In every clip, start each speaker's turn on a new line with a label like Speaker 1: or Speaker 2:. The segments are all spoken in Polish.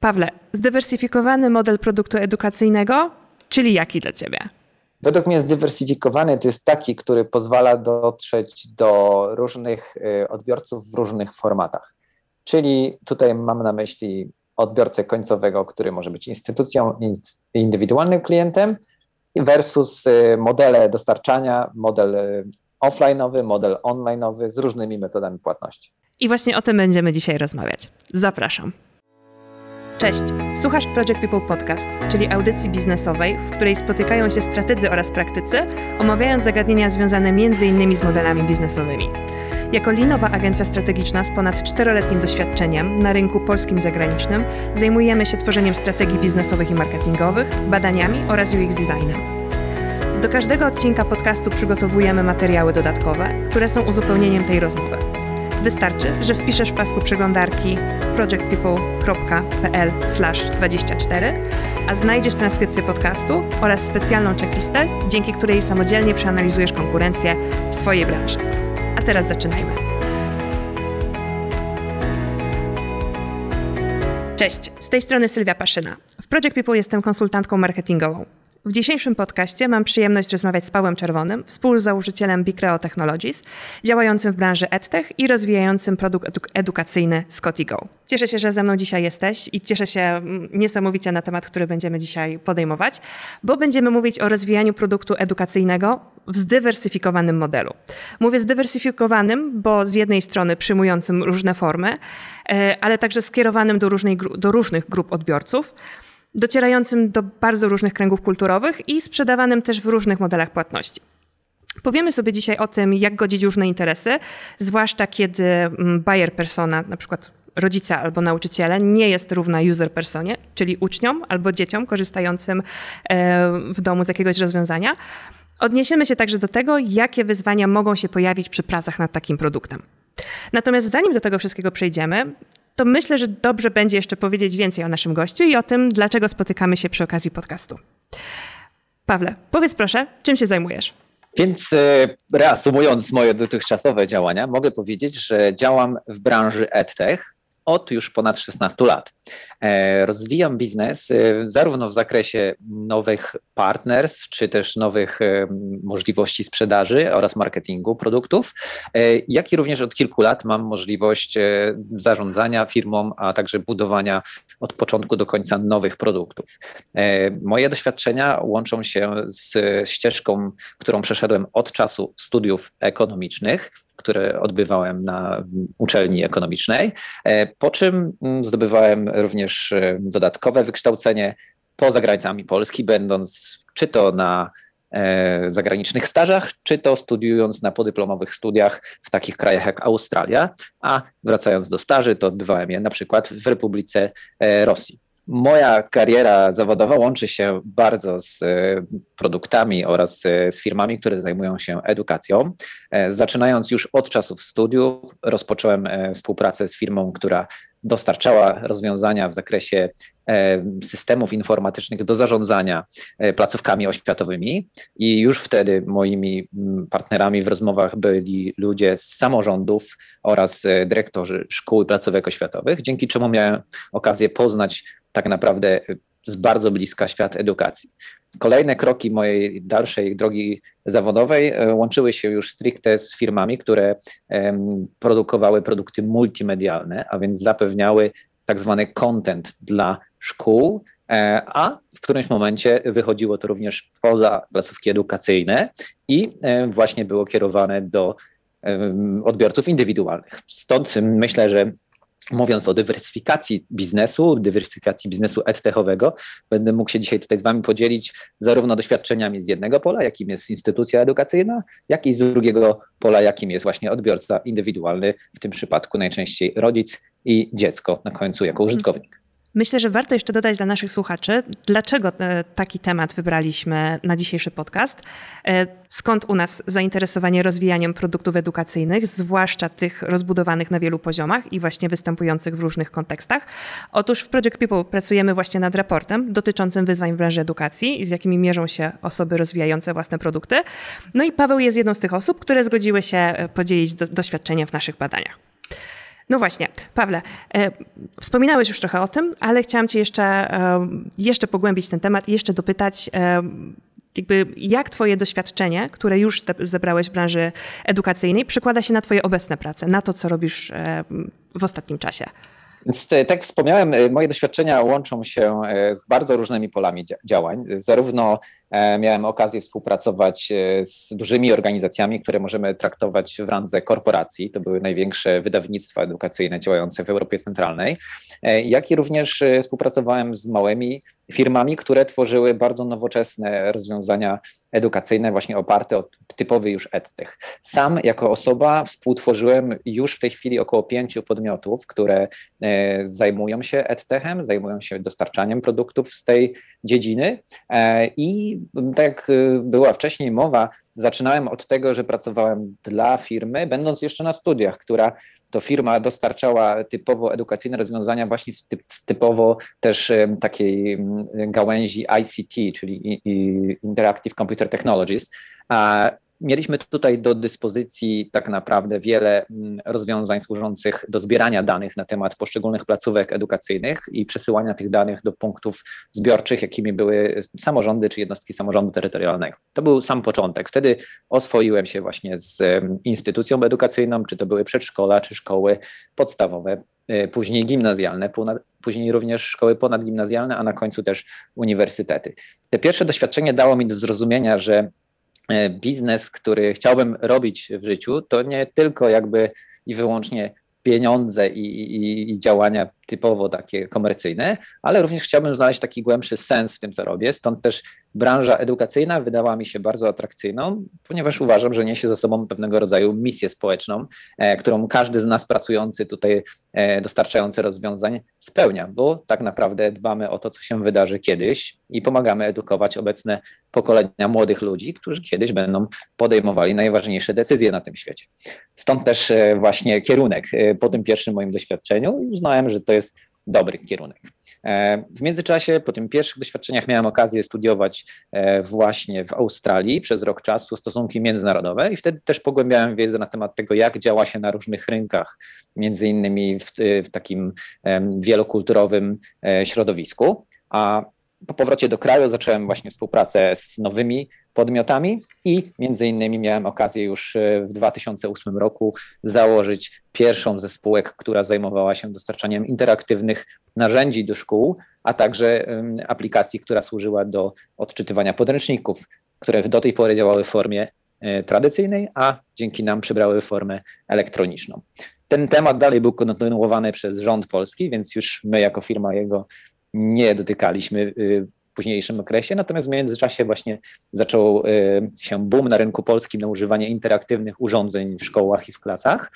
Speaker 1: Pawle, zdywersyfikowany model produktu edukacyjnego, czyli jaki dla Ciebie?
Speaker 2: Według mnie zdywersyfikowany to jest taki, który pozwala dotrzeć do różnych y, odbiorców w różnych formatach. Czyli tutaj mam na myśli odbiorcę końcowego, który może być instytucją, indywidualnym klientem, versus y, modele dostarczania, model y, offline'owy, model online'owy z różnymi metodami płatności.
Speaker 1: I właśnie o tym będziemy dzisiaj rozmawiać. Zapraszam. Cześć, słuchasz Project People Podcast, czyli audycji biznesowej, w której spotykają się strategzy oraz praktycy, omawiając zagadnienia związane m.in. z modelami biznesowymi. Jako linowa agencja strategiczna z ponad czteroletnim doświadczeniem na rynku polskim i zagranicznym zajmujemy się tworzeniem strategii biznesowych i marketingowych, badaniami oraz UX designem. Do każdego odcinka podcastu przygotowujemy materiały dodatkowe, które są uzupełnieniem tej rozmowy. Wystarczy, że wpiszesz w pasku przeglądarki projectpeople.pl/24, a znajdziesz transkrypcję podcastu oraz specjalną checklistę, dzięki której samodzielnie przeanalizujesz konkurencję w swojej branży. A teraz zaczynajmy. Cześć, z tej strony Sylwia Paszyna. W Project People jestem konsultantką marketingową. W dzisiejszym podcaście mam przyjemność rozmawiać z Pałem Czerwonym, współzałożycielem Bicreo Technologies, działającym w branży EdTech i rozwijającym produkt eduk edukacyjny Scotty.go. Cieszę się, że ze mną dzisiaj jesteś i cieszę się mm, niesamowicie na temat, który będziemy dzisiaj podejmować, bo będziemy mówić o rozwijaniu produktu edukacyjnego w zdywersyfikowanym modelu. Mówię zdywersyfikowanym, bo z jednej strony przyjmującym różne formy, e, ale także skierowanym do, różnej, do różnych grup odbiorców, docierającym do bardzo różnych kręgów kulturowych i sprzedawanym też w różnych modelach płatności. Powiemy sobie dzisiaj o tym, jak godzić różne interesy, zwłaszcza kiedy mm, buyer persona, na przykład rodzica albo nauczyciele, nie jest równa user personie, czyli uczniom albo dzieciom korzystającym e, w domu z jakiegoś rozwiązania. Odniesiemy się także do tego, jakie wyzwania mogą się pojawić przy pracach nad takim produktem. Natomiast zanim do tego wszystkiego przejdziemy, to myślę, że dobrze będzie jeszcze powiedzieć więcej o naszym gościu i o tym, dlaczego spotykamy się przy okazji podcastu. Pawle, powiedz proszę, czym się zajmujesz?
Speaker 2: Więc e, reasumując moje dotychczasowe działania, mogę powiedzieć, że działam w branży EdTech od już ponad 16 lat. E, rozwijam biznes e, zarówno w zakresie nowych partners, czy też nowych e, możliwości sprzedaży oraz marketingu produktów, jak i również od kilku lat mam możliwość zarządzania firmą, a także budowania od początku do końca nowych produktów. Moje doświadczenia łączą się z ścieżką, którą przeszedłem od czasu studiów ekonomicznych, które odbywałem na uczelni ekonomicznej, po czym mm, zdobywałem również również e, dodatkowe wykształcenie poza granicami Polski, będąc czy to na e, zagranicznych stażach, czy to studiując na podyplomowych studiach w takich krajach jak Australia, a wracając do staży, to odbywałem je na przykład w Republice e, Rosji. Moja kariera zawodowa łączy się bardzo z produktami oraz z firmami, które zajmują się edukacją. Zaczynając już od czasów studiów, rozpocząłem współpracę z firmą, która dostarczała rozwiązania w zakresie e, systemów informatycznych do zarządzania e, placówkami oświatowymi. I już wtedy moimi mm, partnerami w rozmowach byli ludzie z samorządów oraz e, dyrektorzy szkół i placówek oświatowych, dzięki czemu miałem okazję poznać tak naprawdę z bardzo bliska świat edukacji. Kolejne kroki mojej dalszej drogi zawodowej e, łączyły się już stricte z firmami, które produkowały produkty multimedialne, a więc zapewniały tak zwany content dla szkół, e, a w którymś momencie wychodziło to również poza placówki edukacyjne i e, właśnie było kierowane do odbiorców indywidualnych. Stąd myślę, że Mówiąc o dywersyfikacji biznesu, dywersyfikacji biznesu edtechowego, będę mógł się dzisiaj tutaj z Wami podzielić zarówno doświadczeniami z jednego pola, jakim jest instytucja edukacyjna, jak i z drugiego pola, jakim jest właśnie odbiorca indywidualny, w tym przypadku najczęściej rodzic i dziecko na końcu jako użytkownik.
Speaker 1: Myślę, że warto jeszcze dodać dla naszych słuchaczy, dlaczego e, taki temat wybraliśmy na dzisiejszy podcast. E, skąd u nas zainteresowanie rozwijaniem produktów edukacyjnych, zwłaszcza tych rozbudowanych na wielu poziomach i właśnie występujących w różnych kontekstach. Otóż w Project People pracujemy właśnie nad raportem dotyczącym wyzwań w branży edukacji, z jakimi mierzą się osoby rozwijające własne produkty. No i Paweł jest jedną z tych osób, które zgodziły się e, podzielić do, doświadczeniem w naszych badaniach. No właśnie, Pawle, e, wspominałeś już trochę o tym, ale chciałam Cię jeszcze, e, jeszcze pogłębić ten temat i jeszcze dopytać, e, jakby jak Twoje doświadczenie, które już zebrałeś w branży edukacyjnej, przekłada się na Twoje obecne prace, na to, co robisz e, w ostatnim czasie?
Speaker 2: Więc e, tak jak wspomniałem, e, moje doświadczenia łączą się z bardzo różnymi polami działań. Zarówno E, miałem okazję współpracować e, z dużymi organizacjami, które możemy traktować w randze korporacji. To były największe wydawnictwa edukacyjne działające w Europie Centralnej, e, jak i również współpracowałem z małymi firmami, które tworzyły bardzo nowoczesne rozwiązania edukacyjne, właśnie oparte o typowy już edtech. Sam jako osoba współtworzyłem już w tej chwili około pięciu podmiotów, które zajmują się edtechem, zajmują się dostarczaniem produktów z tej dziedziny i tak jak y, była wcześniej mowa, zaczynałem od tego, że pracowałem dla firmy, będąc jeszcze na studiach, która to firma dostarczała typowo edukacyjne rozwiązania właśnie w typ, typowo też takiej gałęzi ICT, czyli Interactive Computer Technologies. Mieliśmy tutaj do dyspozycji tak naprawdę wiele mm, rozwiązań służących do zbierania danych na temat poszczególnych placówek edukacyjnych i przesyłania tych danych do punktów zbiorczych, jakimi były samorządy czy jednostki samorządu terytorialnego. To był sam początek. Wtedy oswoiłem się właśnie z instytucją edukacyjną, czy to były przedszkola, czy szkoły podstawowe, e, później gimnazjalne, później również szkoły ponadgimnazjalne, a na końcu też uniwersytety. Te pierwsze doświadczenie dało mi do zrozumienia, że biznes, który chciałbym robić w życiu, to nie tylko jakby i wyłącznie pieniądze i, i, i, działania typowo takie komercyjne, ale również chciałbym znaleźć taki głębszy sens w tym, co robię. Stąd też branża edukacyjna wydała mi się bardzo atrakcyjną, ponieważ uważam, że niesie ze sobą pewnego rodzaju misję społeczną, e, którą każdy z nas pracujący tutaj, e, dostarczający rozwiązań spełnia, bo tak naprawdę dbamy o to, co się wydarzy kiedyś i pomagamy edukować obecne pokolenia młodych ludzi, którzy kiedyś będą podejmowali najważniejsze decyzje na tym świecie. Stąd też e, właśnie kierunek po tym pierwszym moim doświadczeniu uznałem, że to jest dobry kierunek. E, w międzyczasie, po tych pierwszych doświadczeniach, miałem okazję studiować e, właśnie w Australii przez rok czasu stosunki międzynarodowe i wtedy też pogłębiałem wiedzę na temat tego, jak działa się na różnych rynkach, między innymi w, w takim wielokulturowym e, środowisku. A po powrocie do kraju zacząłem właśnie współpracę z nowymi podmiotami i między innymi miałem okazję już e, w 2008 roku założyć pierwszą ze spółek, która zajmowała się dostarczaniem interaktywnych narzędzi do szkół, a także aplikacji, która służyła do odczytywania podręczników, które do tej pory działały w formie e, tradycyjnej, a dzięki nam przybrały formę elektroniczną. Ten temat dalej był kontynuowany przez rząd polski, więc już my jako firma jego nie dotykaliśmy y, w późniejszym okresie, natomiast w międzyczasie właśnie zaczął y, się boom na rynku polskim na używanie interaktywnych urządzeń w szkołach i w klasach.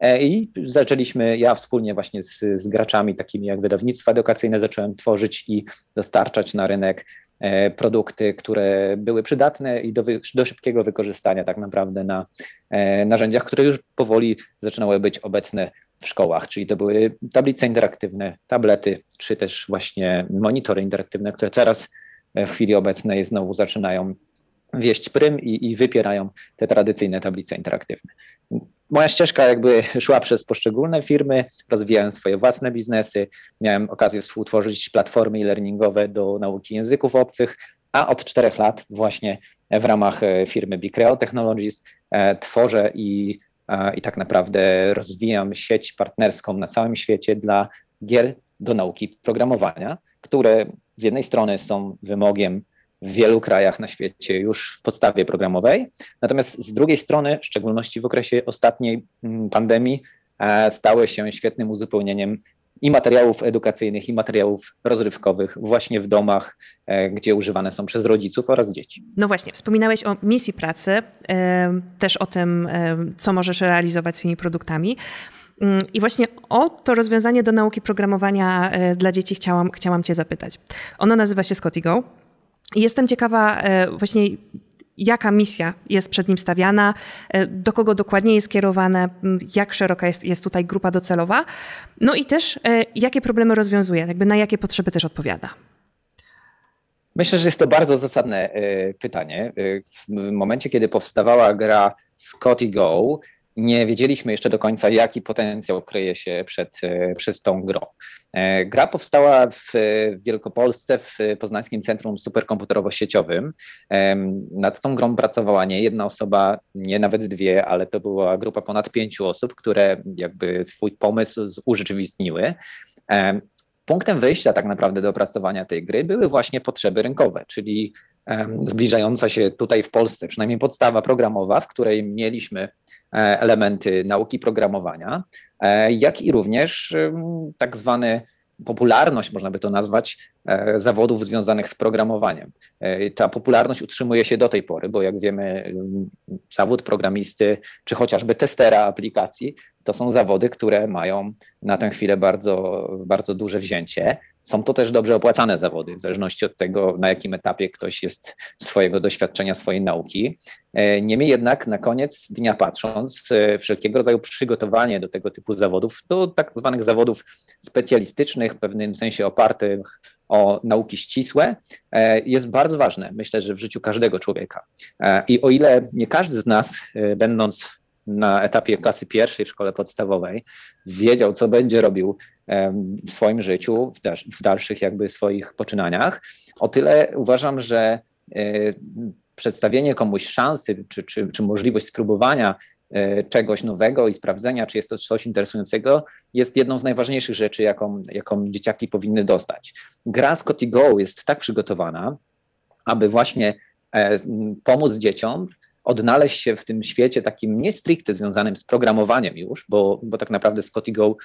Speaker 2: E, i zaczęliśmy, ja wspólnie właśnie z, z graczami takimi jak wydawnictwa edukacyjne zacząłem tworzyć i dostarczać na rynek e, produkty, które były przydatne i do, do szybkiego wykorzystania tak naprawdę na e, narzędziach, które już powoli zaczynały być obecne w szkołach, czyli to były tablice interaktywne, tablety, czy też właśnie monitory interaktywne, które teraz e, w chwili obecnej znowu zaczynają wieść prym i, i wypierają te tradycyjne tablice interaktywne. Moja ścieżka jakby szła przez poszczególne firmy, rozwijałem swoje własne biznesy, miałem okazję współtworzyć platformy e-learningowe do nauki języków obcych, a od czterech lat właśnie w ramach e, firmy Bicreo Technologies e, tworzę i i tak naprawdę rozwijam sieć partnerską na całym świecie dla gier do nauki programowania, które z jednej strony są wymogiem w wielu krajach na świecie już w podstawie programowej, natomiast z drugiej strony, w szczególności w okresie ostatniej mm, pandemii, e, stały się świetnym uzupełnieniem i materiałów edukacyjnych, i materiałów rozrywkowych właśnie w domach, e, gdzie używane są przez rodziców oraz dzieci.
Speaker 1: No właśnie, wspominałeś o misji pracy, też o tym, co możesz realizować z tymi produktami. Mm, I właśnie o to rozwiązanie do nauki programowania e, dla dzieci chciałam, chciałam Cię zapytać. Ono nazywa się Scottigo. Jestem ciekawa e, właśnie jaka misja jest przed nim stawiana, e, do kogo dokładnie jest kierowane, jak szeroka jest, jest tutaj grupa docelowa, no i też e, jakie problemy rozwiązuje, jakby na jakie potrzeby też odpowiada.
Speaker 2: Myślę, że jest to bardzo zasadne e, pytanie. W momencie, kiedy powstawała gra Scotty Go, nie wiedzieliśmy jeszcze do końca, jaki potencjał kryje się przed, przed tą grą. Gra powstała w Wielkopolsce w Poznańskim Centrum Superkomputerowo-Sieciowym. Nad tą grą pracowała nie jedna osoba, nie nawet dwie, ale to była grupa ponad pięciu osób, które jakby swój pomysł urzeczywistniły. Punktem wyjścia tak naprawdę do opracowania tej gry były właśnie potrzeby rynkowe, czyli zbliżająca się tutaj w Polsce, przynajmniej podstawa programowa, w której mieliśmy e, elementy nauki programowania, e, jak i również tak zwany popularność, można by to nazwać, e, zawodów związanych z programowaniem. Ta popularność utrzymuje się do tej pory, bo jak wiemy, zawód programisty czy chociażby testera aplikacji to są zawody, które mają na tę chwilę bardzo, bardzo duże wzięcie. Są to też dobrze opłacane zawody, w zależności od tego, na jakim etapie ktoś jest swojego doświadczenia, swojej nauki. E, niemniej jednak na koniec dnia patrząc, e, wszelkiego rodzaju przygotowanie do tego typu zawodów, do tak zwanych zawodów specjalistycznych, w pewnym sensie opartych o nauki ścisłe, e, jest bardzo ważne, myślę, że w życiu każdego człowieka. I o ile nie każdy z nas, będąc na etapie klasy pierwszej w szkole podstawowej wiedział, co będzie robił w swoim życiu, w dalszych jakby swoich poczynaniach. O tyle uważam, że e, przedstawienie komuś szansy czy, czy, czy możliwość spróbowania e, czegoś nowego i sprawdzenia, czy jest to coś interesującego, jest jedną z najważniejszych rzeczy, jaką, jaką dzieciaki powinny dostać. Gra Scotty Go jest tak przygotowana, aby właśnie e, pomóc dzieciom odnaleźć się w tym świecie takim nie stricte związanym z programowaniem już, bo, bo tak naprawdę Scotty Go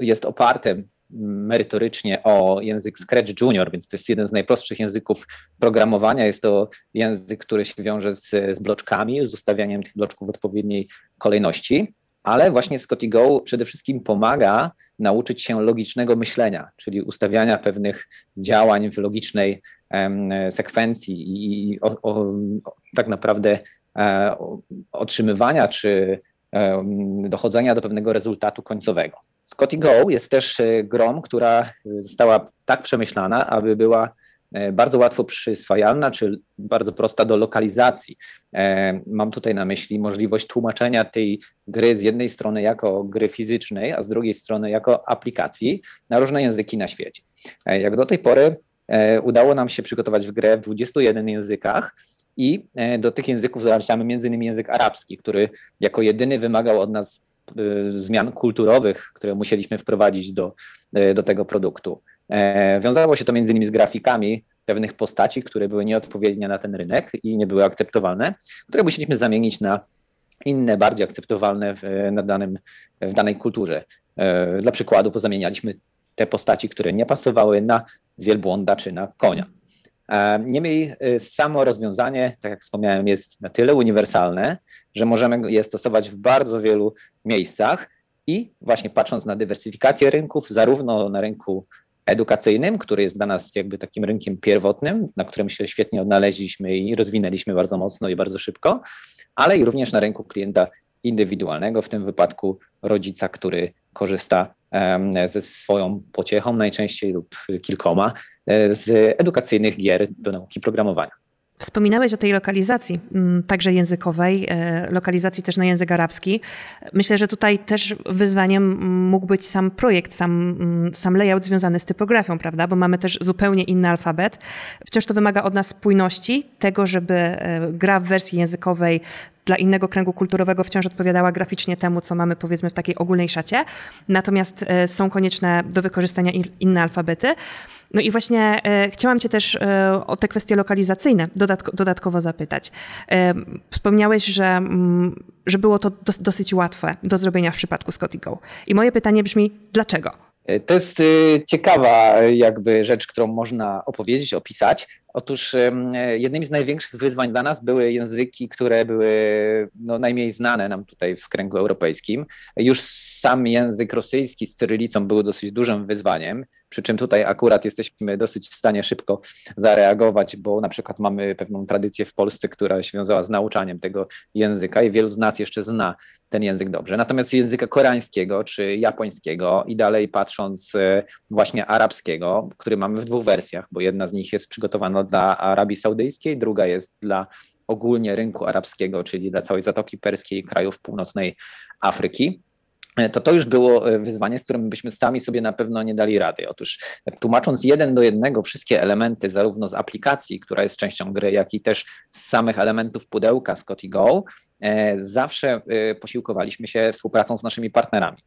Speaker 2: jest oparte merytorycznie o język Scratch Junior, więc to jest jeden z najprostszych języków programowania. Jest to język, który się wiąże z, z bloczkami, z ustawianiem tych bloczków w odpowiedniej kolejności, ale właśnie Scotty Go przede wszystkim pomaga nauczyć się logicznego myślenia, czyli ustawiania pewnych działań w logicznej sekwencji i o, o, tak naprawdę e, otrzymywania czy dochodzenia do pewnego rezultatu końcowego. Scotty Go jest też e, grą, która została tak przemyślana, aby była bardzo łatwo przyswajalna, czy bardzo prosta do lokalizacji. Mam tutaj na myśli możliwość tłumaczenia tej gry z jednej strony jako gry fizycznej, a z drugiej strony jako aplikacji na różne języki na świecie. Jak do tej pory E, udało nam się przygotować w grę w 21 językach i e, do tych języków zaliczamy m.in. język arabski, który jako jedyny wymagał od nas e, zmian kulturowych, które musieliśmy wprowadzić do, do tego produktu. Wiązało się to między innymi z grafikami pewnych postaci, które były nieodpowiednie na ten rynek i nie były akceptowalne, które musieliśmy zamienić na inne, bardziej akceptowalne w, na danym, w danej kulturze. Dla przykładu pozamienialiśmy te postaci, które nie pasowały na wielbłąda czy na konia. E, niemniej e, samo rozwiązanie, tak jak wspomniałem, jest na tyle uniwersalne, że możemy je stosować w bardzo wielu miejscach i właśnie patrząc na dywersyfikację rynków, zarówno na rynku edukacyjnym, który jest dla nas jakby takim rynkiem pierwotnym, na którym się świetnie odnaleźliśmy i rozwinęliśmy bardzo mocno i bardzo szybko, ale i również na rynku klienta indywidualnego, w tym wypadku rodzica, który korzysta ze swoją pociechą najczęściej lub kilkoma e, z edukacyjnych gier do nauki programowania.
Speaker 1: Wspominałeś o tej lokalizacji, mm, także językowej, e, lokalizacji też na język arabski. Myślę, że tutaj też wyzwaniem mógł być sam projekt, sam, mm, sam layout związany z typografią, prawda? Bo mamy też zupełnie inny alfabet. Wciąż to wymaga od nas spójności, tego, żeby e, gra w wersji językowej dla innego kręgu kulturowego wciąż odpowiadała graficznie temu, co mamy powiedzmy w takiej ogólnej szacie. Natomiast e, są konieczne do wykorzystania inne alfabety. No i właśnie e, chciałam Cię też e, o te kwestie lokalizacyjne dodatko, dodatkowo zapytać. E, wspomniałeś, że, mm, że było to dos, dosyć łatwe do zrobienia w przypadku Scotty Go. I moje pytanie brzmi, dlaczego?
Speaker 2: To jest ciekawa jakby rzecz, którą można opowiedzieć, opisać. Otóż jednymi z największych wyzwań dla nas były języki, które były no, najmniej znane nam tutaj w kręgu europejskim. Już sam język rosyjski z cyrylicą był dosyć dużym wyzwaniem, przy czym tutaj akurat jesteśmy dosyć w stanie szybko zareagować, bo na przykład mamy pewną tradycję w Polsce, która się wiązała z nauczaniem tego języka i wielu z nas jeszcze zna ten język dobrze. Natomiast języka koreańskiego czy japońskiego i dalej patrząc e, właśnie arabskiego, który mamy w dwóch wersjach, bo jedna z nich jest przygotowana dla Arabii Saudyjskiej, druga jest dla ogólnie rynku arabskiego, czyli dla całej Zatoki Perskiej, krajów północnej Afryki to to już było e, wyzwanie, z którym byśmy sami sobie na pewno nie dali rady. Otóż tłumacząc jeden do jednego wszystkie elementy zarówno z aplikacji, która jest częścią gry, jak i też z samych elementów pudełka Scotty Go, e, zawsze e, posiłkowaliśmy się współpracą z naszymi partnerami.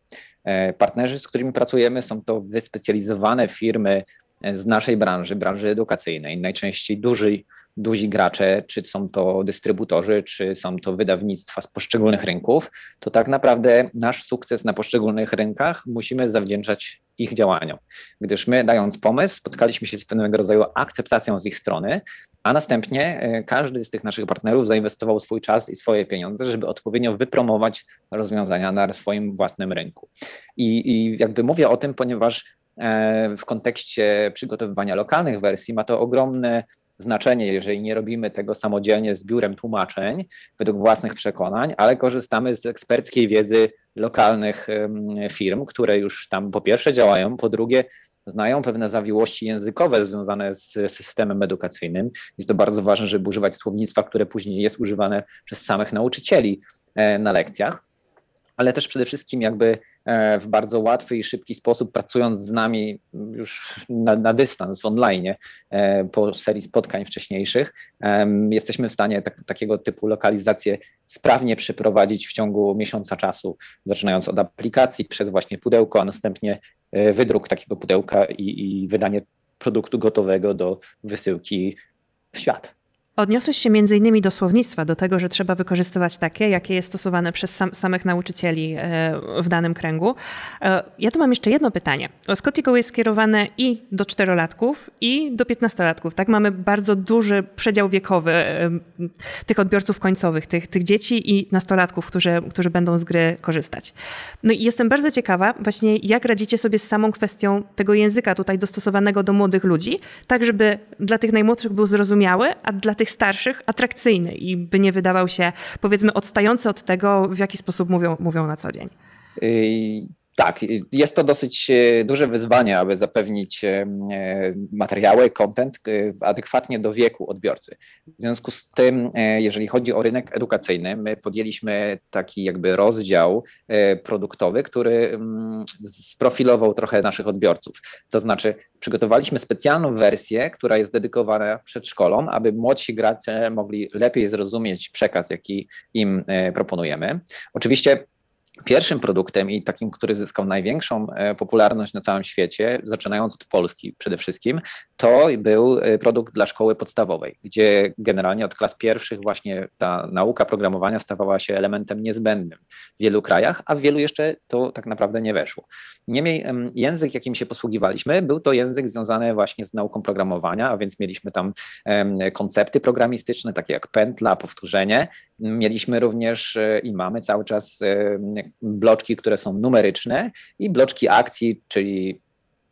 Speaker 2: Partnerzy, z którymi pracujemy, są to wyspecjalizowane firmy z naszej branży, branży edukacyjnej, najczęściej duży duzi gracze, czy są to dystrybutorzy, czy są to wydawnictwa z poszczególnych rynków, to tak naprawdę nasz sukces na poszczególnych rynkach musimy zawdzięczać ich działaniom. Gdyż my, dając pomysł, spotkaliśmy się z pewnego rodzaju akceptacją z ich strony, a następnie e, każdy z tych naszych partnerów zainwestował swój czas i swoje pieniądze, żeby odpowiednio wypromować rozwiązania na swoim własnym rynku. I, i jakby mówię o tym, ponieważ w kontekście przygotowywania lokalnych wersji ma to ogromne znaczenie, jeżeli nie robimy tego samodzielnie z biurem tłumaczeń według własnych przekonań, ale korzystamy z eksperckiej wiedzy lokalnych firm, które już tam po pierwsze działają, po drugie znają pewne zawiłości językowe związane z systemem edukacyjnym. Jest to bardzo ważne, żeby używać słownictwa, które później jest używane przez samych nauczycieli e, na lekcjach ale też przede wszystkim jakby e, w bardzo łatwy i szybki sposób, pracując z nami już na, na dystans w online e, po serii spotkań wcześniejszych, jesteśmy w stanie tak, takiego typu lokalizację sprawnie przeprowadzić w ciągu miesiąca czasu, zaczynając od aplikacji przez właśnie pudełko, a następnie e, wydruk takiego pudełka i, i wydanie produktu gotowego do wysyłki w świat.
Speaker 1: Odniosłeś się między innymi do słownictwa, do tego, że trzeba wykorzystywać takie, jakie jest stosowane przez sam, samych nauczycieli e, w danym kręgu. E, ja tu mam jeszcze jedno pytanie. Scotty Go jest skierowane i do czterolatków, i do piętnastolatków. Tak, mamy bardzo duży przedział wiekowy e, tych odbiorców końcowych, tych, tych dzieci i nastolatków, którzy, którzy będą z gry korzystać. No i jestem bardzo ciekawa właśnie, jak radzicie sobie z samą kwestią tego języka tutaj dostosowanego do młodych ludzi, tak żeby dla tych najmłodszych był zrozumiały, a dla tych tych starszych atrakcyjny i by nie wydawał się, powiedzmy, odstający od tego, w jaki sposób mówią, mówią na co dzień.
Speaker 2: Tak, jest to dosyć e, duże wyzwanie, aby zapewnić e, materiały, content e, adekwatnie do wieku odbiorcy. W związku z tym, jeżeli chodzi o rynek edukacyjny, my podjęliśmy taki jakby rozdział produktowy, który sprofilował trochę naszych odbiorców. To znaczy, przygotowaliśmy specjalną wersję, która jest dedykowana przedszkolom, aby młodsi gracze mogli lepiej zrozumieć przekaz, jaki im proponujemy. Oczywiście Pierwszym produktem i takim, który zyskał największą e, popularność na całym świecie, zaczynając od Polski przede wszystkim, to był e, produkt dla szkoły podstawowej, gdzie generalnie od klas pierwszych właśnie ta nauka programowania stawała się elementem niezbędnym w wielu krajach, a w wielu jeszcze to tak naprawdę nie weszło. Niemniej język, jakim się posługiwaliśmy, był to język związany właśnie z nauką programowania, a więc mieliśmy tam koncepty programistyczne, takie jak pętla, powtórzenie. Mieliśmy również e, i mamy cały czas bloczki, które są numeryczne i bloczki akcji, czyli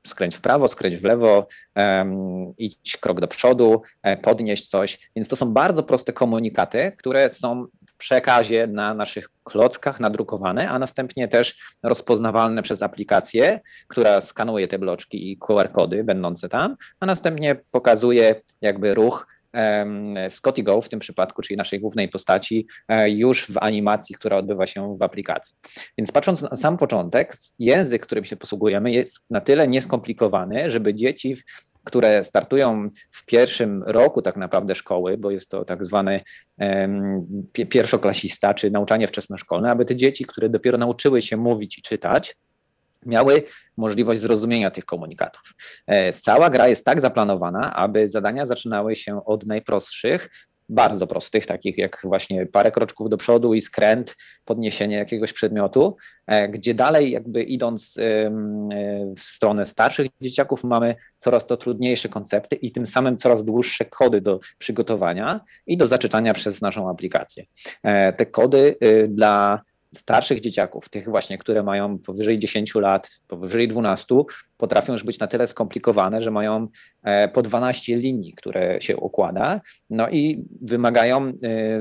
Speaker 2: skręć w prawo, skręć w lewo, um, idź krok do przodu, e, podnieść coś. Więc to są bardzo proste komunikaty, które są w przekazie na naszych klockach nadrukowane, a następnie też rozpoznawalne przez aplikację, która skanuje te bloczki i QR-kody będące tam, a następnie pokazuje jakby ruch Scotty Go w tym przypadku, czyli naszej głównej postaci, e, już w animacji, która odbywa się w aplikacji. Więc patrząc na sam początek, język, którym się posługujemy, jest na tyle nieskomplikowany, żeby dzieci które startują w pierwszym roku tak naprawdę szkoły, bo jest to tak zwany pierwszoklasista czy nauczanie wczesnoszkolne, aby te dzieci, które dopiero nauczyły się mówić i czytać, miały możliwość zrozumienia tych komunikatów. E, cała gra jest tak zaplanowana, aby zadania zaczynały się od najprostszych, bardzo prostych, takich jak właśnie parę kroczków do przodu i skręt, podniesienie jakiegoś przedmiotu, e, gdzie dalej jakby idąc e, w stronę starszych dzieciaków mamy coraz to trudniejsze koncepty i tym samym coraz dłuższe kody do przygotowania i do zaczytania przez naszą aplikację. Te kody dla starszych dzieciaków, tych właśnie, które mają powyżej 10 lat, powyżej 12, potrafią już być na tyle skomplikowane, że mają e, po 12 linii, które się układa, no i wymagają e,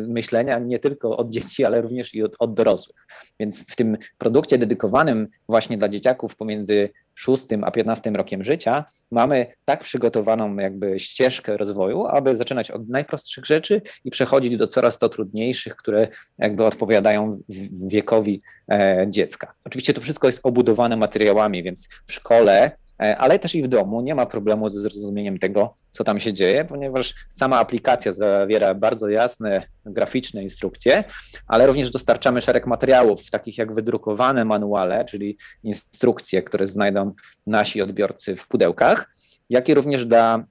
Speaker 2: myślenia nie tylko od dzieci, ale również i od, od dorosłych. Więc w tym produkcie dedykowanym właśnie dla dzieciaków pomiędzy 6 a 15 rokiem życia mamy tak przygotowaną jakby ścieżkę rozwoju, aby zaczynać od najprostszych rzeczy i przechodzić do coraz to trudniejszych, które jakby odpowiadają wiekowi dziecka. Oczywiście to wszystko jest obudowane materiałami, więc w szkole E, ale też i w domu nie ma problemu ze zrozumieniem tego, co tam się dzieje, ponieważ sama aplikacja zawiera bardzo jasne, graficzne instrukcje, ale również dostarczamy szereg materiałów, takich jak wydrukowane manuale, czyli instrukcje, które znajdą nasi odbiorcy w pudełkach, jak i również dla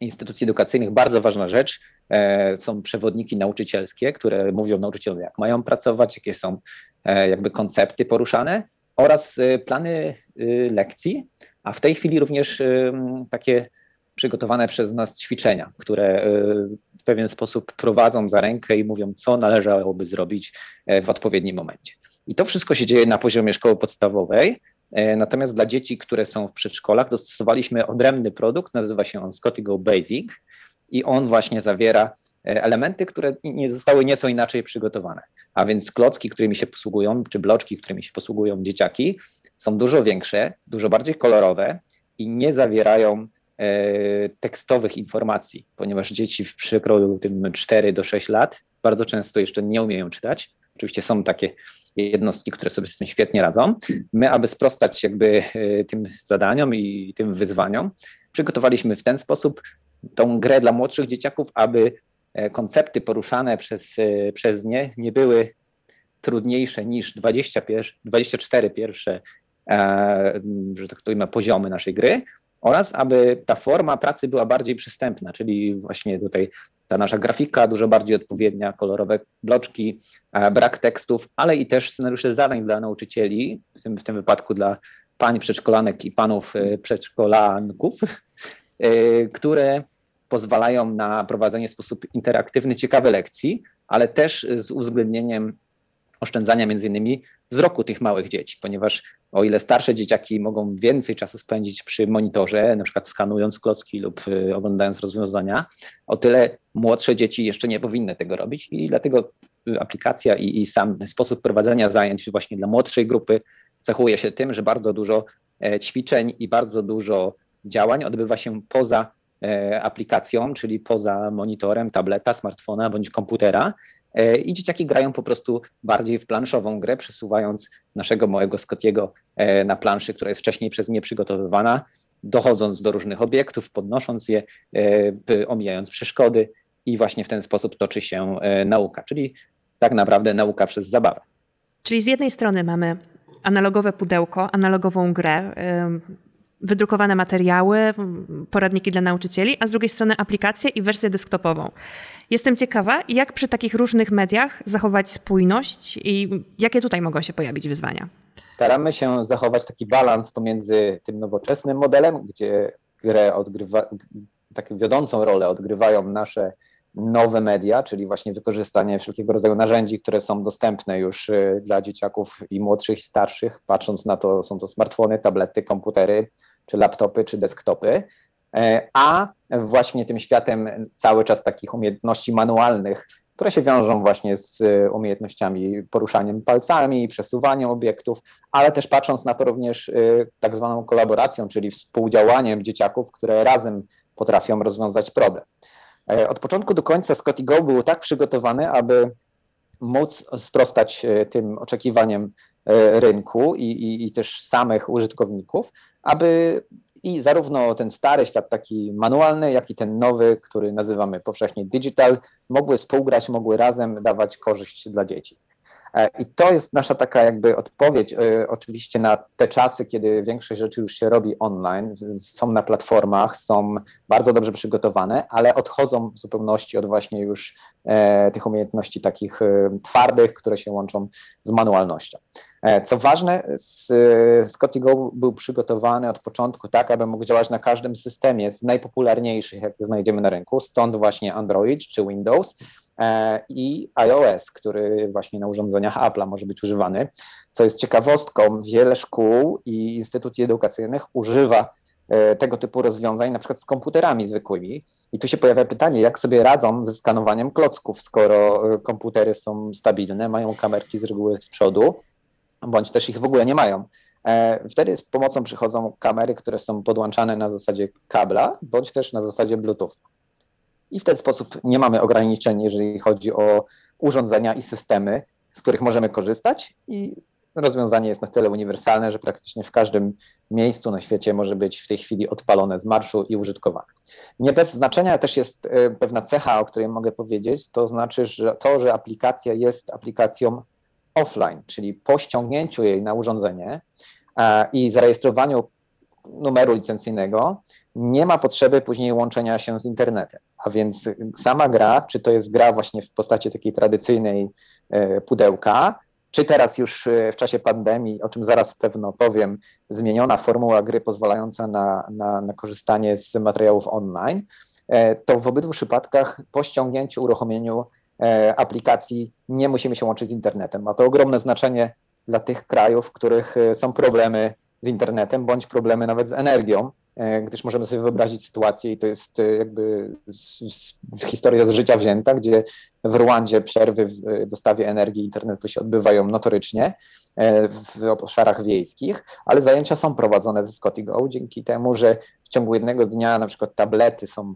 Speaker 2: instytucji edukacyjnych bardzo ważna rzecz. E, są przewodniki nauczycielskie, które mówią nauczycielom, jak mają pracować, jakie są e, jakby koncepty poruszane oraz plany lekcji, a w tej chwili również takie przygotowane przez nas ćwiczenia, które w pewien sposób prowadzą za rękę i mówią, co należałoby zrobić e, w odpowiednim momencie. I to wszystko się dzieje na poziomie szkoły podstawowej. E, natomiast dla dzieci, które są w przedszkolach, dostosowaliśmy odrębny produkt, nazywa się on Scotty Go Basic i on właśnie zawiera e, elementy, które nie zostały nieco inaczej przygotowane. A więc klocki, którymi się posługują, czy bloczki, którymi się posługują dzieciaki, są dużo większe, dużo bardziej kolorowe i nie zawierają e, tekstowych informacji, ponieważ dzieci w przekroju tym 4 do 6 lat bardzo często jeszcze nie umieją czytać. Oczywiście są takie jednostki, które sobie z tym świetnie radzą. My, aby sprostać jakby e, tym zadaniom i tym wyzwaniom, przygotowaliśmy w ten sposób tą grę dla młodszych dzieciaków, aby e, koncepty poruszane przez, przez nie nie były trudniejsze niż 20 24 pierwsze E, że tak powiem, poziomy naszej gry oraz aby ta forma pracy była bardziej przystępna, czyli właśnie tutaj ta nasza grafika dużo bardziej odpowiednia, kolorowe bloczki, e, brak tekstów, ale i też scenariusze zadań dla nauczycieli, w tym, w tym wypadku dla pań przedszkolanek i panów e, przedszkolanków, które pozwalają na prowadzenie w sposób interaktywny ciekawe lekcji, ale też z uwzględnieniem oszczędzania między innymi wzroku tych małych dzieci, ponieważ o ile starsze dzieciaki mogą więcej czasu spędzić przy monitorze, na przykład skanując klocki lub y, oglądając rozwiązania, o tyle młodsze dzieci jeszcze nie powinny tego robić i dlatego y, aplikacja i, i sam sposób prowadzenia zajęć właśnie dla młodszej grupy cechuje się tym, że bardzo dużo e, ćwiczeń i bardzo dużo działań odbywa się poza aplikacją, czyli poza monitorem tableta, smartfona bądź komputera, E, i dzieciaki grają po prostu bardziej w planszową grę, przesuwając naszego małego Scottiego e, na planszy, która jest wcześniej przez nie przygotowywana, dochodząc do różnych obiektów, podnosząc je, e, omijając przeszkody i właśnie w ten sposób toczy się nauka, czyli tak naprawdę nauka przez zabawę.
Speaker 1: Czyli z jednej strony mamy analogowe pudełko, analogową grę, wydrukowane materiały, poradniki dla nauczycieli, a z drugiej strony aplikację i wersję desktopową. Jestem ciekawa, jak przy takich różnych mediach zachować spójność i jakie tutaj mogą się pojawić wyzwania.
Speaker 2: Staramy się zachować taki balans pomiędzy tym nowoczesnym modelem, gdzie grę odgrywa, taką wiodącą rolę odgrywają nasze nowe media, czyli właśnie wykorzystanie wszelkiego rodzaju narzędzi, które są dostępne już y, dla dzieciaków i młodszych i starszych. Patrząc na to, są to smartfony, tablety, komputery, czy laptopy, czy desktopy. E, a właśnie tym światem cały czas takich umiejętności manualnych, które się wiążą właśnie z e, umiejętnościami poruszaniem palcami, przesuwaniem obiektów, ale też patrząc na to również e, tak zwaną kolaboracją, czyli współdziałaniem dzieciaków, które razem potrafią rozwiązać problem. Od początku do końca Scotty Go był tak przygotowany, aby móc sprostać tym oczekiwaniom rynku i, i, i też samych użytkowników, aby i zarówno ten stary świat taki manualny, jak i ten nowy, który nazywamy powszechnie digital, mogły współgrać, mogły razem dawać korzyść dla dzieci. E, I to jest nasza taka jakby odpowiedź e, oczywiście na te czasy, kiedy większość rzeczy już się robi online, są na platformach, są bardzo dobrze przygotowane, ale odchodzą w zupełności od właśnie już e, tych umiejętności takich twardych, które się łączą z manualnością. Co ważne, Scotty Go był przygotowany od początku tak, aby mógł działać na każdym systemie z najpopularniejszych, jakie znajdziemy na rynku, stąd właśnie Android czy Windows, i iOS, który właśnie na urządzeniach Apple'a może być używany. Co jest ciekawostką, wiele szkół i instytucji edukacyjnych używa E, tego typu rozwiązań, na przykład z komputerami zwykłymi. I tu się pojawia pytanie, jak sobie radzą ze skanowaniem klocków, skoro e, komputery są stabilne, mają kamerki z reguły z przodu, bądź też ich w ogóle nie mają. E, wtedy z pomocą przychodzą kamery, które są podłączane na zasadzie kabla, bądź też na zasadzie Bluetooth. I w ten sposób nie mamy ograniczeń, jeżeli chodzi o urządzenia i systemy, z których możemy korzystać i rozwiązanie jest na tyle uniwersalne, że praktycznie w każdym miejscu na świecie może być w tej chwili odpalone z marszu i użytkowane. Nie bez znaczenia też jest e, pewna cecha, o której mogę powiedzieć, to znaczy, że to, że aplikacja jest aplikacją offline, czyli po ściągnięciu jej na urządzenie e, i zarejestrowaniu numeru licencyjnego, nie ma potrzeby później łączenia się z internetem. A więc sama gra, czy to jest gra właśnie w postaci takiej tradycyjnej e, pudełka, czy teraz już e, w czasie pandemii, o czym zaraz pewno powiem, zmieniona formuła gry pozwalająca na, na, na korzystanie z materiałów online, e, to w obydwu przypadkach po ściągnięciu, uruchomieniu aplikacji nie musimy się łączyć z internetem. Ma to ogromne znaczenie dla tych krajów, w których są problemy z internetem, bądź problemy nawet z energią, gdyż możemy sobie wyobrazić sytuację i to jest e, jakby historia z życia wzięta, gdzie w Rwandzie przerwy w e, dostawie energii internetu się odbywają notorycznie w obszarach wiejskich, ale zajęcia są prowadzone ze ScottyGo dzięki temu, że w ciągu jednego dnia na przykład tablety są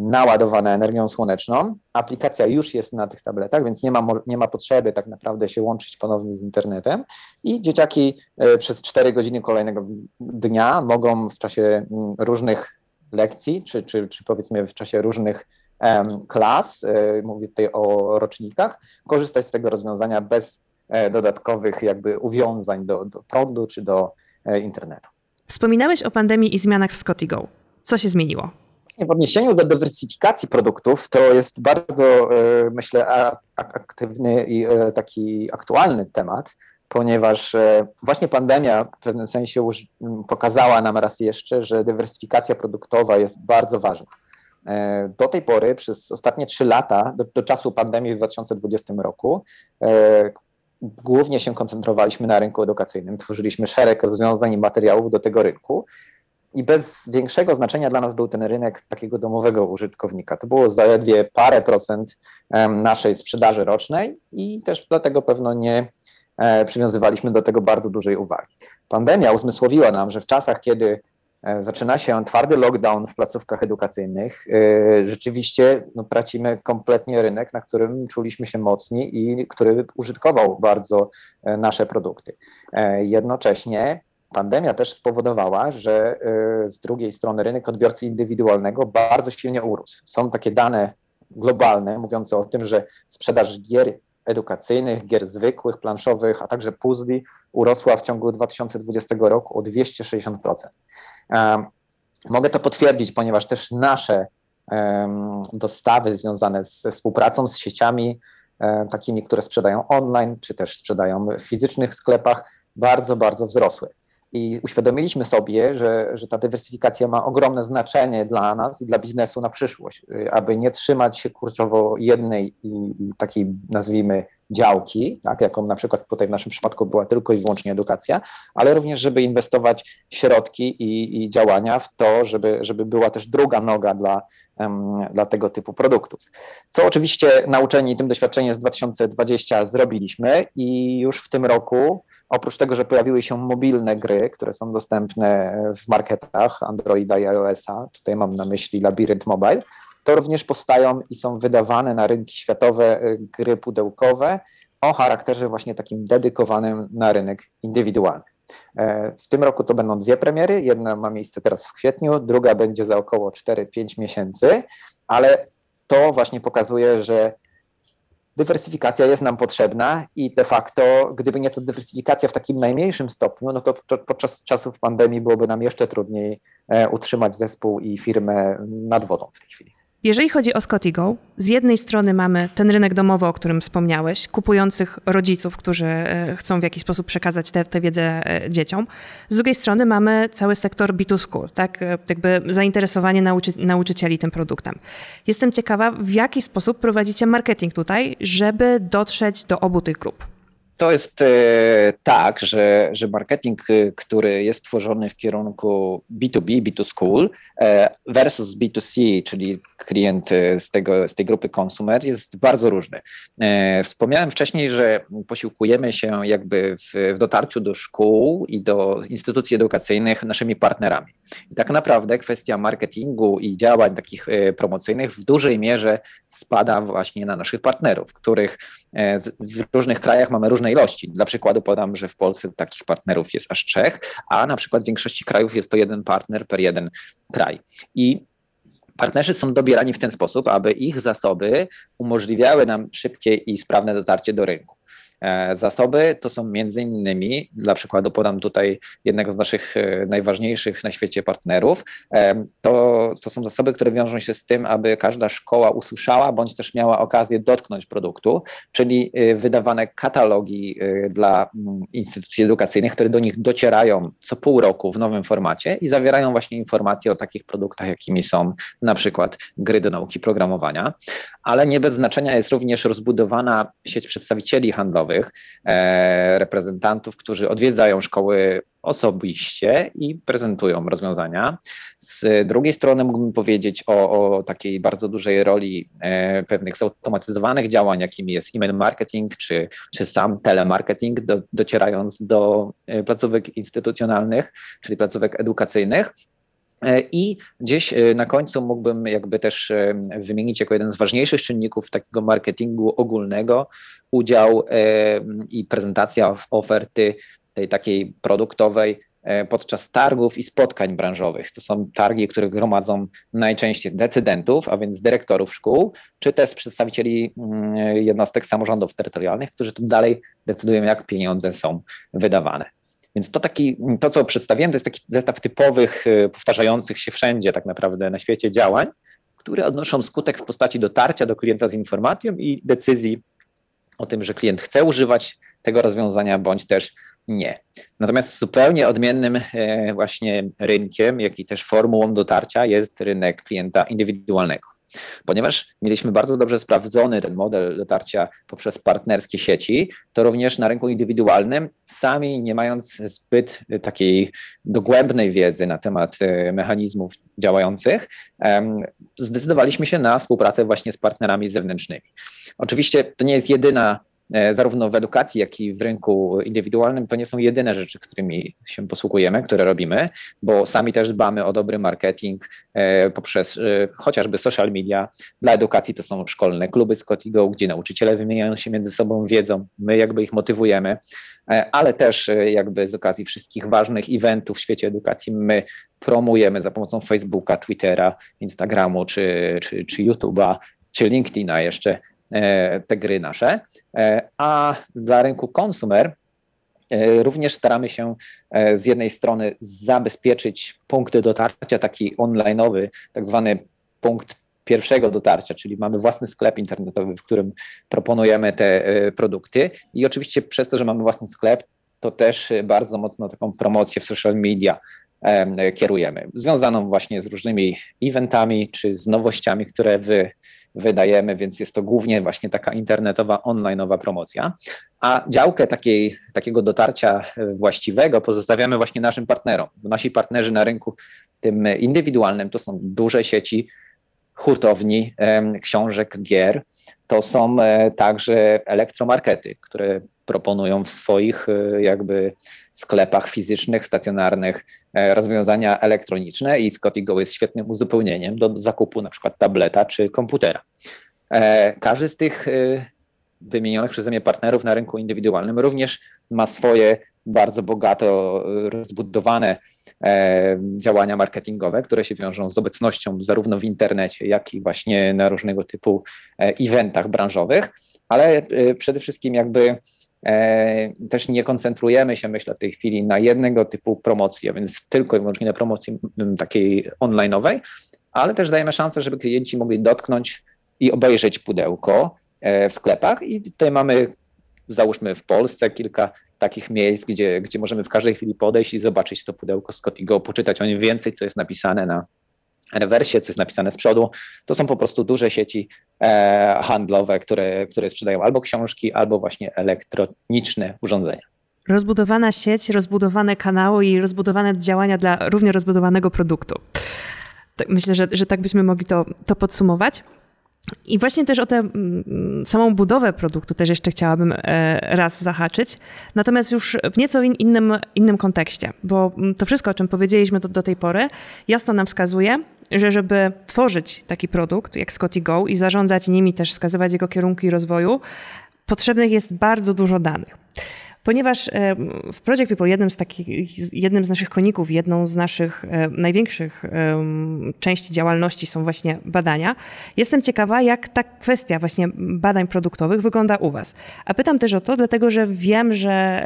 Speaker 2: naładowane energią słoneczną. Aplikacja już jest na tych tabletach, więc nie ma, nie ma potrzeby tak naprawdę się łączyć ponownie z internetem. I dzieciaki e, przez 4 godziny kolejnego dnia mogą w czasie mm, różnych lekcji, czy, czy, czy powiedzmy w czasie różnych klas, e, mówię tutaj o rocznikach, korzystać z tego rozwiązania bez e, dodatkowych jakby uwiązań do, do prądu czy do internetu.
Speaker 1: Wspominałeś o pandemii i zmianach w ScottyGo. Co się zmieniło?
Speaker 2: W odniesieniu do dywersyfikacji produktów, to jest bardzo, e, myślę, aktywny i e, taki aktualny temat, ponieważ e, właśnie pandemia w pewnym sensie pokazała nam raz jeszcze, że dywersyfikacja produktowa jest bardzo ważna. Do tej pory, przez ostatnie trzy lata, do, do, czasu pandemii w 2020 roku, głównie się koncentrowaliśmy na rynku edukacyjnym. Tworzyliśmy szereg rozwiązań i materiałów do tego rynku i bez większego znaczenia dla nas był ten rynek takiego domowego użytkownika. To było zaledwie parę procent naszej sprzedaży rocznej i też dlatego pewno nie e, przywiązywaliśmy do tego bardzo dużej uwagi. Pandemia uzmysłowiła nam, że w czasach, kiedy e, zaczyna się twardy lockdown w placówkach edukacyjnych, e, rzeczywiście no, tracimy kompletnie rynek, na którym czuliśmy się mocni i który użytkował bardzo nasze produkty. Jednocześnie pandemia też spowodowała, że y, z drugiej strony rynek odbiorcy indywidualnego bardzo silnie urósł. Są takie dane globalne mówiące o tym, że sprzedaż gier edukacyjnych, gier zwykłych, planszowych, a także puzli urosła w ciągu 2020 roku o 260%. Mogę to potwierdzić, ponieważ też nasze dostawy związane ze współpracą z sieciami e, takimi, które sprzedają online, czy też sprzedają w fizycznych sklepach, bardzo, bardzo wzrosły. I uświadomiliśmy sobie, że, że ta dywersyfikacja ma ogromne znaczenie dla nas i dla biznesu na przyszłość, y, aby nie trzymać się kurczowo jednej i takiej, nazwijmy, działki, tak, jaką na przykład tutaj w naszym przypadku była tylko i wyłącznie edukacja, ale również, żeby inwestować środki i, i działania w to, żeby, żeby była też druga noga dla, um, dla tego typu produktów. Co oczywiście nauczeni tym doświadczeniem z 2020 zrobiliśmy i już w tym roku Oprócz tego, że pojawiły się mobilne gry, które są dostępne w marketach Androida i iOS-a, tutaj mam na myśli Labyrinth Mobile, to również powstają i są wydawane na rynki światowe y, gry pudełkowe o charakterze właśnie takim dedykowanym na rynek indywidualny. E, w tym roku to będą dwie premiery. Jedna ma miejsce teraz w kwietniu, druga będzie za około 4-5 miesięcy, ale to właśnie pokazuje, że dywersyfikacja jest nam potrzebna i de facto, gdyby nie ta dywersyfikacja w takim najmniejszym stopniu, no to podczas czasów pandemii byłoby nam jeszcze trudniej e, utrzymać zespół i firmę nad wodą w tej chwili.
Speaker 1: Jeżeli chodzi o ScottyGo, z jednej strony mamy ten rynek domowy, o którym wspomniałeś, kupujących rodziców, którzy e, chcą w jakiś sposób przekazać tę wiedzę e, dzieciom. Z drugiej strony mamy cały sektor B2School, tak? E, jakby zainteresowanie nauczy nauczycieli tym produktem. Jestem ciekawa, w jaki sposób prowadzicie marketing tutaj, żeby dotrzeć do obu tych grup.
Speaker 2: to jest tak, że, że marketing, który jest tworzony w kierunku B2B, B2 School versus B2C, czyli klient z, tego, z tej grupy konsumer, jest bardzo różny. Wspomniałem wcześniej, że posiłkujemy się jakby w, w dotarciu do szkół i do instytucji edukacyjnych naszymi partnerami. I tak naprawdę kwestia marketingu i działań takich promocyjnych w dużej mierze spada właśnie na naszych partnerów, których e, w różnych krajach mamy różne ilości. Dla przykładu podam, że w Polsce takich partnerów jest aż trzech, a na przykład w większości krajów jest to jeden partner per jeden kraj. I Partnerzy są dobierani w ten sposób, aby ich zasoby umożliwiały nam szybkie i sprawne dotarcie do rynku. E, zasoby. To są między innymi, dla przykładu podam tutaj jednego z naszych e, najważniejszych na świecie partnerów, e, to, to są zasoby, które wiążą się z tym, aby każda szkoła usłyszała bądź też miała okazję dotknąć produktu, czyli wydawane katalogi dla mm, instytucji edukacyjnych, które do nich docierają co pół roku w nowym formacie i zawierają właśnie informacje o takich produktach, jakimi są na przykład gry do nauki programowania, ale nie bez znaczenia jest również rozbudowana sieć przedstawicieli handlowych, E, reprezentantów, którzy odwiedzają szkoły osobiście i prezentują rozwiązania. Z drugiej strony mógłbym powiedzieć o, o takiej bardzo dużej roli e, pewnych zautomatyzowanych działań, jakimi jest e-mail marketing czy, czy sam telemarketing, do, docierając do e, placówek instytucjonalnych, czyli placówek edukacyjnych. E, I gdzieś na końcu mógłbym jakby też wymienić jako jeden z ważniejszych czynników takiego marketingu ogólnego udział i prezentacja oferty tej takiej produktowej e, podczas targów i spotkań branżowych. To są targi, które gromadzą najczęściej decydentów, a więc dyrektorów szkół, czy też przedstawicieli mm, jednostek samorządów terytorialnych, którzy tu dalej decydują, jak pieniądze są wydawane. Więc to taki, to co przedstawiłem, to jest taki zestaw typowych, e, powtarzających się wszędzie tak naprawdę na świecie działań, które odnoszą skutek w postaci dotarcia do klienta z informacją i decyzji o tym, że klient chce używać tego rozwiązania, bądź też nie. Natomiast zupełnie odmiennym e, właśnie rynkiem, jak i też formułą dotarcia jest rynek klienta indywidualnego. Ponieważ mieliśmy bardzo dobrze sprawdzony ten model dotarcia poprzez partnerskie sieci, to również na rynku indywidualnym, sami nie mając zbyt takiej dogłębnej wiedzy na temat e, mechanizmów działających, zdecydowaliśmy się na współpracę właśnie z partnerami zewnętrznymi. Oczywiście to nie jest jedyna zarówno w edukacji, jak i w rynku indywidualnym, to nie są jedyne rzeczy, którymi się posługujemy, które robimy, bo sami też dbamy o dobry marketing e, poprzez e, chociażby social media. Dla edukacji to są szkolne kluby Scotigo, gdzie nauczyciele wymieniają się między sobą wiedzą, my jakby ich motywujemy, ale też jakby z okazji wszystkich ważnych eventów w świecie edukacji my promujemy za pomocą Facebooka, Twittera, Instagramu czy, czy, czy YouTube'a, czy LinkedIna jeszcze E, te gry nasze, e, a dla rynku konsumer e, również staramy się z jednej strony zabezpieczyć punkty dotarcia, taki onlineowy, tak zwany punkt pierwszego dotarcia, czyli mamy własny sklep internetowy, w którym proponujemy te produkty. I oczywiście przez to, że mamy własny sklep, to też bardzo mocno taką promocję w social media kierujemy, związaną właśnie z różnymi eventami czy z nowościami, które wy wydajemy, więc jest to głównie właśnie taka internetowa, onlineowa promocja. A działkę takiej, takiego dotarcia właściwego pozostawiamy właśnie naszym partnerom. Nasi partnerzy na rynku tym indywidualnym to są duże sieci hurtowni, książek, gier. To są e, także elektromarkety, które proponują w swoich e, jakby sklepach fizycznych, stacjonarnych e, rozwiązania elektroniczne i Scotty Go jest świetnym uzupełnieniem do zakupu na przykład tableta czy komputera. Każdy z tych wymienionych przeze mnie partnerów na rynku indywidualnym również ma swoje bardzo bogato rozbudowane E, działania marketingowe, które się wiążą z obecnością zarówno w internecie, jak i właśnie na różnego typu e, eventach branżowych, ale e, przede wszystkim jakby też nie koncentrujemy się, myślę, w tej chwili na jednego typu promocji, a więc tylko i wyłącznie na promocji takiej onlineowej, ale też dajemy szansę, żeby klienci mogli dotknąć i obejrzeć pudełko w sklepach. I tutaj mamy załóżmy w Polsce kilka takich miejsc, gdzie, gdzie możemy w każdej chwili podejść i zobaczyć to pudełko Scottigo, poczytać o nim więcej, co jest napisane na rewersie, co jest napisane z przodu, to są po prostu duże sieci e, handlowe, które, które sprzedają albo książki, albo właśnie elektroniczne urządzenia.
Speaker 1: Rozbudowana sieć, rozbudowane kanały i rozbudowane działania dla równie rozbudowanego produktu. Tak, myślę, że, że tak byśmy mogli to, to podsumować. I właśnie też o tę mm, samą budowę produktu też jeszcze chciałabym e, raz zahaczyć, natomiast już w nieco innym, innym kontekście, bo mm, to wszystko, o czym powiedzieliśmy do, do tej pory, jasno nam wskazuje, że żeby tworzyć taki produkt jak Scotty Go i zarządzać nimi, też wskazywać jego kierunki rozwoju, potrzebnych jest bardzo dużo danych ponieważ w Project People jednym z takich, jednym z naszych koników, jedną z naszych największych części działalności są właśnie badania. Jestem ciekawa, jak ta kwestia właśnie badań produktowych wygląda u Was. A pytam też o to, dlatego że wiem, że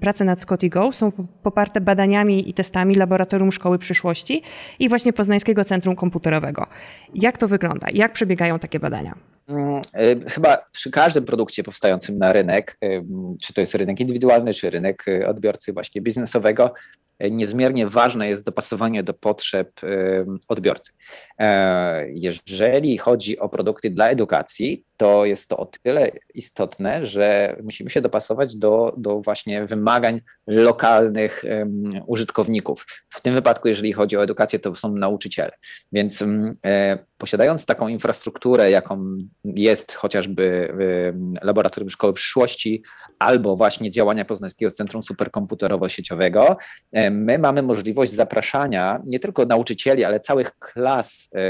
Speaker 1: prace nad Scotty Go są poparte badaniami i testami Laboratorium Szkoły Przyszłości i właśnie Poznańskiego Centrum Komputerowego. Jak to wygląda? Jak przebiegają takie badania?
Speaker 2: Mm, y, chyba przy każdym produkcie powstającym na rynek, y, czy to jest rynek indywidualny, czy rynek y, odbiorcy właśnie biznesowego, niezmiernie ważne jest dopasowanie do potrzeb odbiorcy. E, jeżeli chodzi o produkty dla edukacji, to jest to o tyle istotne, że musimy się dopasować do, do właśnie wymagań lokalnych użytkowników. W tym wypadku, jeżeli chodzi o edukację, to są nauczyciele. Więc e, posiadając taką infrastrukturę, jaką jest chociażby um, Laboratorium Szkoły Przyszłości, albo właśnie działania Poznańskiego Centrum Superkomputerowo-Sieciowego, e, my mamy możliwość zapraszania nie tylko nauczycieli, ale całych klas e,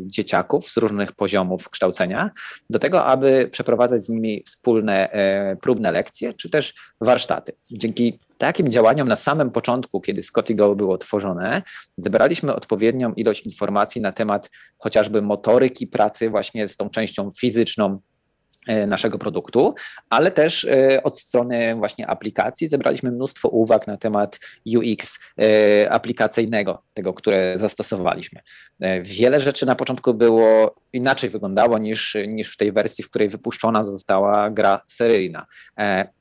Speaker 2: dzieciaków z różnych poziomów kształcenia do tego, aby przeprowadzać z nimi wspólne e, próbne lekcje, czy też warsztaty. Dzięki takim działaniom na samym początku, kiedy Scotty Go było tworzone, zebraliśmy odpowiednią ilość informacji na temat chociażby motoryki pracy właśnie z tą częścią fizyczną naszego produktu, ale też e, od strony właśnie aplikacji zebraliśmy mnóstwo uwag na temat UX e, aplikacyjnego, tego, które zastosowaliśmy. Wiele rzeczy na początku było inaczej wyglądało niż, niż w tej wersji, w której wypuszczona została gra seryjna.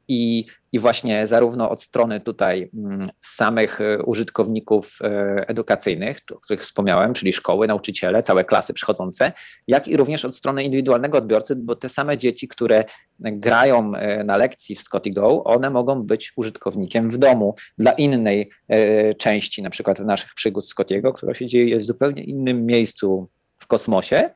Speaker 2: I, I właśnie zarówno od strony tutaj mm, samych e, użytkowników e, edukacyjnych, o których wspomniałem, czyli szkoły, nauczyciele, całe klasy przychodzące, jak i również od strony indywidualnego odbiorcy, bo te same dzieci, które grają e, na lekcji w Scotty Go, one mogą być użytkownikiem w domu dla innej części, na przykład naszych przygód Scottiego, która się dzieje w zupełnie innym miejscu w kosmosie,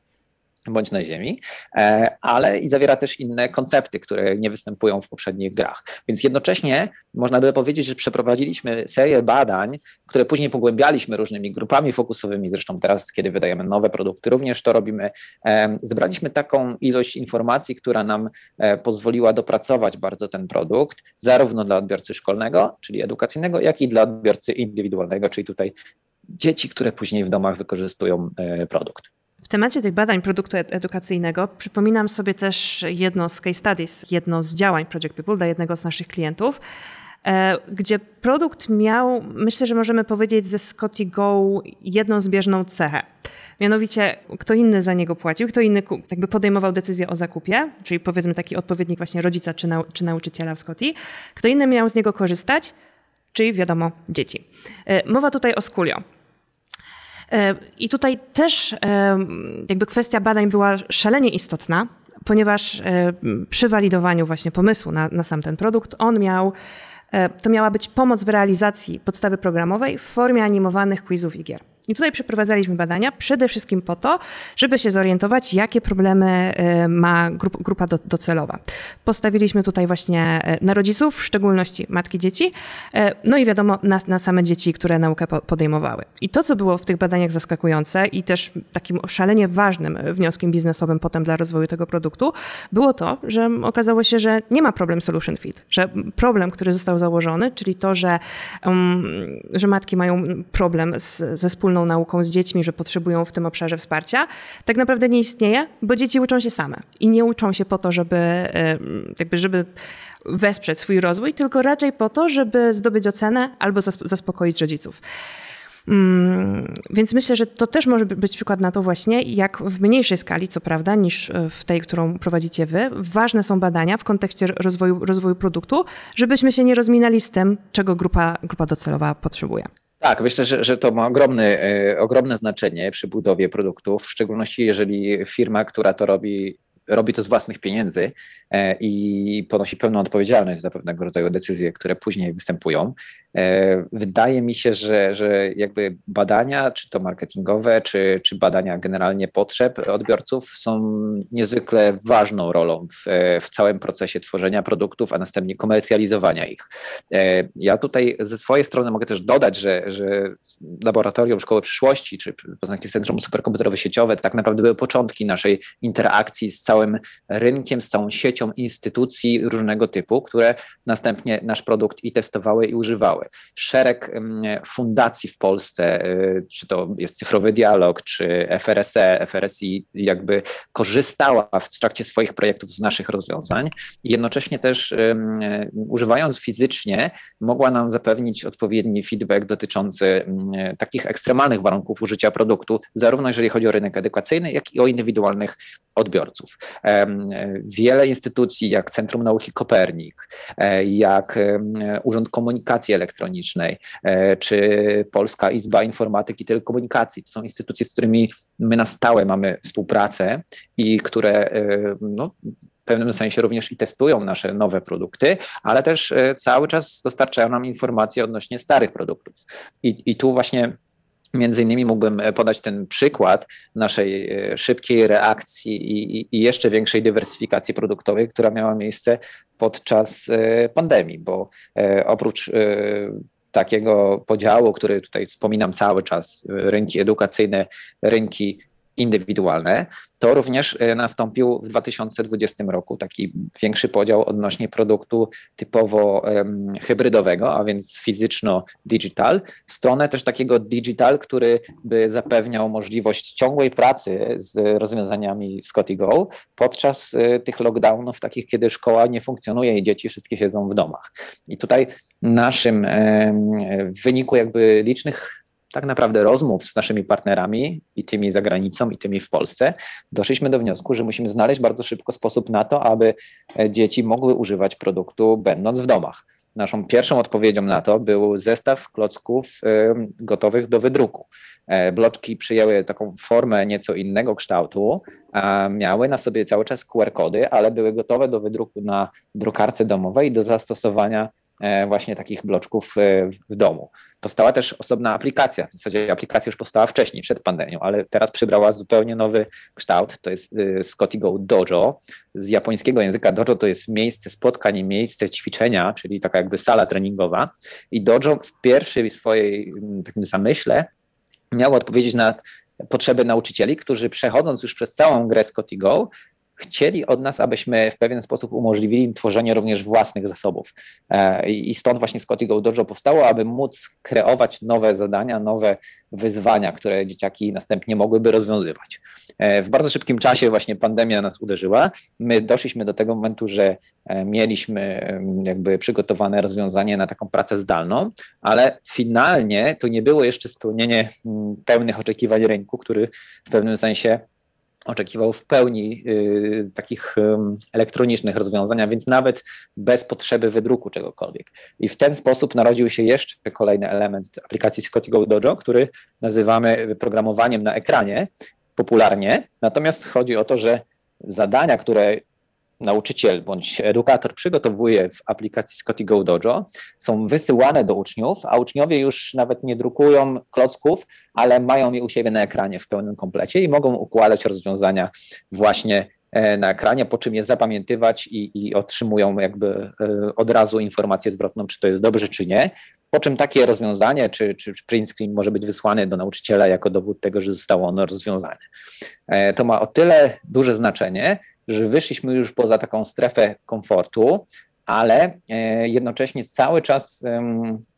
Speaker 2: bądź na Ziemi, e, ale i zawiera też inne koncepty, które nie występują w poprzednich grach. Więc jednocześnie można by powiedzieć, że przeprowadziliśmy serię badań, które później pogłębialiśmy różnymi grupami fokusowymi. Zresztą teraz, kiedy wydajemy nowe produkty, również to robimy. E, zebraliśmy taką ilość informacji, która nam e, pozwoliła dopracować bardzo ten produkt, zarówno dla odbiorcy szkolnego, czyli edukacyjnego, jak i dla odbiorcy indywidualnego, czyli tutaj dzieci, które później w domach wykorzystują produkt.
Speaker 1: W temacie tych badań produktu edukacyjnego przypominam sobie też jedno z case studies, jedno z działań Project People dla jednego z naszych klientów, e, gdzie produkt miał, myślę, że możemy powiedzieć ze Scotty Go jedną zbieżną cechę. Mianowicie kto inny za niego płacił, kto inny jakby podejmował decyzję o zakupie, czyli powiedzmy taki odpowiednik właśnie rodzica czy, nau czy nauczyciela w Scotty, kto inny miał z niego korzystać, czyli wiadomo dzieci. E, mowa tutaj o Skulio. E, I tutaj też e, jakby kwestia badań była szalenie istotna, ponieważ e, przy walidowaniu właśnie pomysłu na, na sam ten produkt, on miał, to miała być pomoc w realizacji podstawy programowej w formie animowanych quizów i gier. I tutaj przeprowadzaliśmy badania przede wszystkim po to, żeby się zorientować, jakie problemy e, ma grupa docelowa. Postawiliśmy tutaj właśnie e, na rodziców, w szczególności matki dzieci, e, no i wiadomo na, na same dzieci, które naukę podejmowały. I to, co było w tych badaniach zaskakujące i też takim szalenie ważnym wnioskiem biznesowym potem dla rozwoju tego produktu, było to, że okazało się, że nie ma problem solution fit, że problem, który został założony, czyli to, że, um, że matki mają problem z, ze wspólną wspólną nauką z dziećmi, że potrzebują w tym obszarze wsparcia, tak naprawdę nie istnieje, bo dzieci uczą się same i nie uczą się po to, żeby, jakby, żeby wesprzeć swój rozwój, tylko raczej po to, żeby zdobyć ocenę albo zaspokoić rodziców. Mm, więc myślę, że to też może być przykład na to właśnie, jak w mniejszej skali, co prawda, niż e, w tej, którą prowadzicie wy, ważne są badania w kontekście rozwoju, rozwoju produktu, żebyśmy się nie rozminali z tym, czego grupa, grupa docelowa potrzebuje.
Speaker 2: Tak, myślę, że, że to ma ogromny, ogromne znaczenie przy budowie produktów, w szczególności jeżeli firma, która to robi, robi to z własnych pieniędzy e, i ponosi pełną odpowiedzialność za pewnego rodzaju decyzje, które później występują. E, wydaje mi się, że, że jakby badania, czy to marketingowe, czy, czy badania generalnie potrzeb odbiorców są niezwykle ważną rolą w, w całym procesie tworzenia produktów, a następnie komercjalizowania ich. E, ja tutaj ze swojej strony mogę też dodać, że, że laboratorium Szkoły Przyszłości, czy Poznańskie Centrum Superkomputerowe Sieciowe, tak naprawdę były początki naszej interakcji z całym rynkiem, z całą siecią instytucji różnego typu, które następnie nasz produkt i testowały i używały. Szereg fundacji w Polsce, y, czy to jest Cyfrowy Dialog, czy FRSE, FRSI, jakby korzystała w trakcie swoich projektów z naszych rozwiązań i jednocześnie też używając fizycznie mogła nam zapewnić odpowiedni feedback dotyczący takich ekstremalnych warunków użycia produktu, zarówno jeżeli chodzi o rynek edukacyjny, jak i o indywidualnych odbiorców. Wiele instytucji, jak Centrum Nauki Kopernik, e, jak Urząd Komunikacji Elektronicznej, elektronicznej, e, czy Polska Izba Informatyki i Telekomunikacji. To są instytucje, z którymi my na stałe mamy współpracę i które e, no, w pewnym sensie również i testują nasze nowe produkty, ale też e, cały czas dostarczają nam informacje odnośnie starych produktów. I, i tu właśnie Między innymi mógłbym podać ten przykład naszej szybkiej reakcji i, i, jeszcze większej dywersyfikacji produktowej, która miała miejsce podczas e, pandemii, bo e, oprócz e, takiego podziału, który tutaj wspominam cały czas, rynki edukacyjne, rynki indywidualne, to również e, nastąpił w 2020 roku taki większy podział odnośnie produktu typowo um, hybrydowego, a więc fizyczno-digital, w stronę też takiego digital, który by zapewniał możliwość ciągłej pracy z rozwiązaniami Scotty Go podczas y, tych lockdownów, takich kiedy szkoła nie funkcjonuje i dzieci wszystkie siedzą w domach. I tutaj naszym w wyniku jakby licznych tak naprawdę rozmów z naszymi partnerami i tymi za granicą, i tymi w Polsce, doszliśmy do wniosku, że musimy znaleźć bardzo szybko sposób na to, aby e, dzieci mogły używać produktu będąc w domach. Naszą pierwszą odpowiedzią na to był zestaw klocków gotowych do wydruku. E, bloczki przyjęły taką formę nieco innego kształtu, miały na sobie cały czas QR-kody, ale były gotowe do wydruku na drukarce domowej i do zastosowania właśnie takich bloczków e, w domu. Powstała też osobna aplikacja, w zasadzie aplikacja już powstała wcześniej, przed pandemią, ale teraz przybrała zupełnie nowy kształt, to jest e, Scotty Go Dojo. Z japońskiego języka dojo to jest miejsce spotkań, miejsce ćwiczenia, czyli taka jakby sala treningowa i dojo w pierwszej swojej takim zamyśle miało odpowiedzieć na potrzeby nauczycieli, którzy przechodząc już przez całą grę Scotty Go, chcieli od nas, abyśmy w pewien sposób umożliwili im tworzenie również własnych zasobów. E, I stąd właśnie Scotty Go Dojo powstało, aby móc kreować nowe zadania, nowe wyzwania, które dzieciaki następnie mogłyby rozwiązywać. E, w bardzo szybkim czasie właśnie pandemia nas uderzyła. My doszliśmy do tego momentu, że e, mieliśmy jakby przygotowane rozwiązanie na taką pracę zdalną, ale finalnie to nie było jeszcze spełnienie pełnych oczekiwań rynku, który w pewnym sensie oczekiwał w pełni y, takich y, elektronicznych rozwiązań, więc nawet bez potrzeby wydruku czegokolwiek. I w ten sposób narodził się jeszcze kolejny element aplikacji Scotty Go Dojo, który nazywamy programowaniem na ekranie popularnie. Natomiast chodzi o to, że zadania, które nauczyciel bądź edukator przygotowuje w aplikacji Scotty Go Dojo, są wysyłane do uczniów, a uczniowie już nawet nie drukują klocków, ale mają je u siebie na ekranie w pełnym komplecie i mogą układać rozwiązania właśnie e, na ekranie, po czym je zapamiętywać i, i otrzymują jakby e, od razu informację zwrotną, czy to jest dobrze, czy nie. Po czym takie rozwiązanie, czy, czy, print screen może być wysłany do nauczyciela jako dowód tego, że zostało ono rozwiązane. E, to ma o tyle duże znaczenie, że wyszliśmy już poza taką strefę komfortu, ale e, jednocześnie cały czas,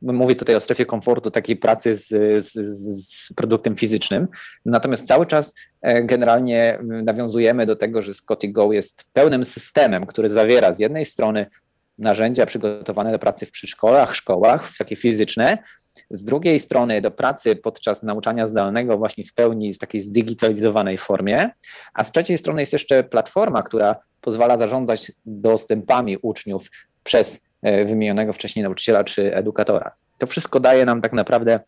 Speaker 2: mówię tutaj o strefie komfortu, takiej pracy z, z, z, produktem fizycznym, natomiast cały czas e, generalnie nawiązujemy do tego, że Scotty Go jest pełnym systemem, który zawiera z jednej strony narzędzia przygotowane do pracy w przedszkolach, szkołach, takie fizyczne, z drugiej strony do pracy podczas nauczania zdalnego właśnie w pełni w takiej zdigitalizowanej formie, a z trzeciej strony jest jeszcze platforma, która pozwala zarządzać dostępami uczniów przez e, wymienionego wcześniej nauczyciela czy edukatora. To wszystko daje nam tak naprawdę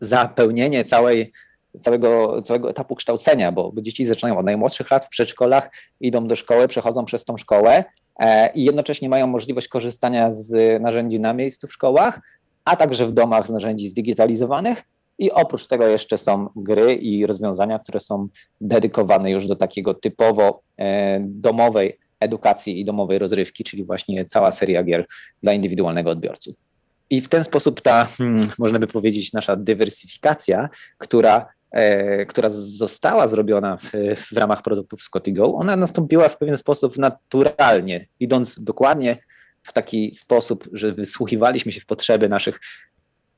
Speaker 2: zapełnienie całej całego, całego etapu kształcenia, bo dzieci zaczynają od najmłodszych lat w przedszkolach, idą do szkoły, przechodzą przez tą szkołę i jednocześnie mają możliwość korzystania z narzędzi na miejscu w szkołach, a także w domach z narzędzi zdigitalizowanych. I oprócz tego jeszcze są gry i rozwiązania, które są dedykowane już do takiego typowo e, domowej edukacji i domowej rozrywki, czyli właśnie cała seria gier dla indywidualnego odbiorcy. I w ten sposób ta, hmm, można by powiedzieć, nasza dywersyfikacja, która E, która została zrobiona w, w ramach produktów Scotty Go, ona nastąpiła w pewien sposób naturalnie, idąc dokładnie w taki sposób, że wysłuchiwaliśmy się w potrzeby naszych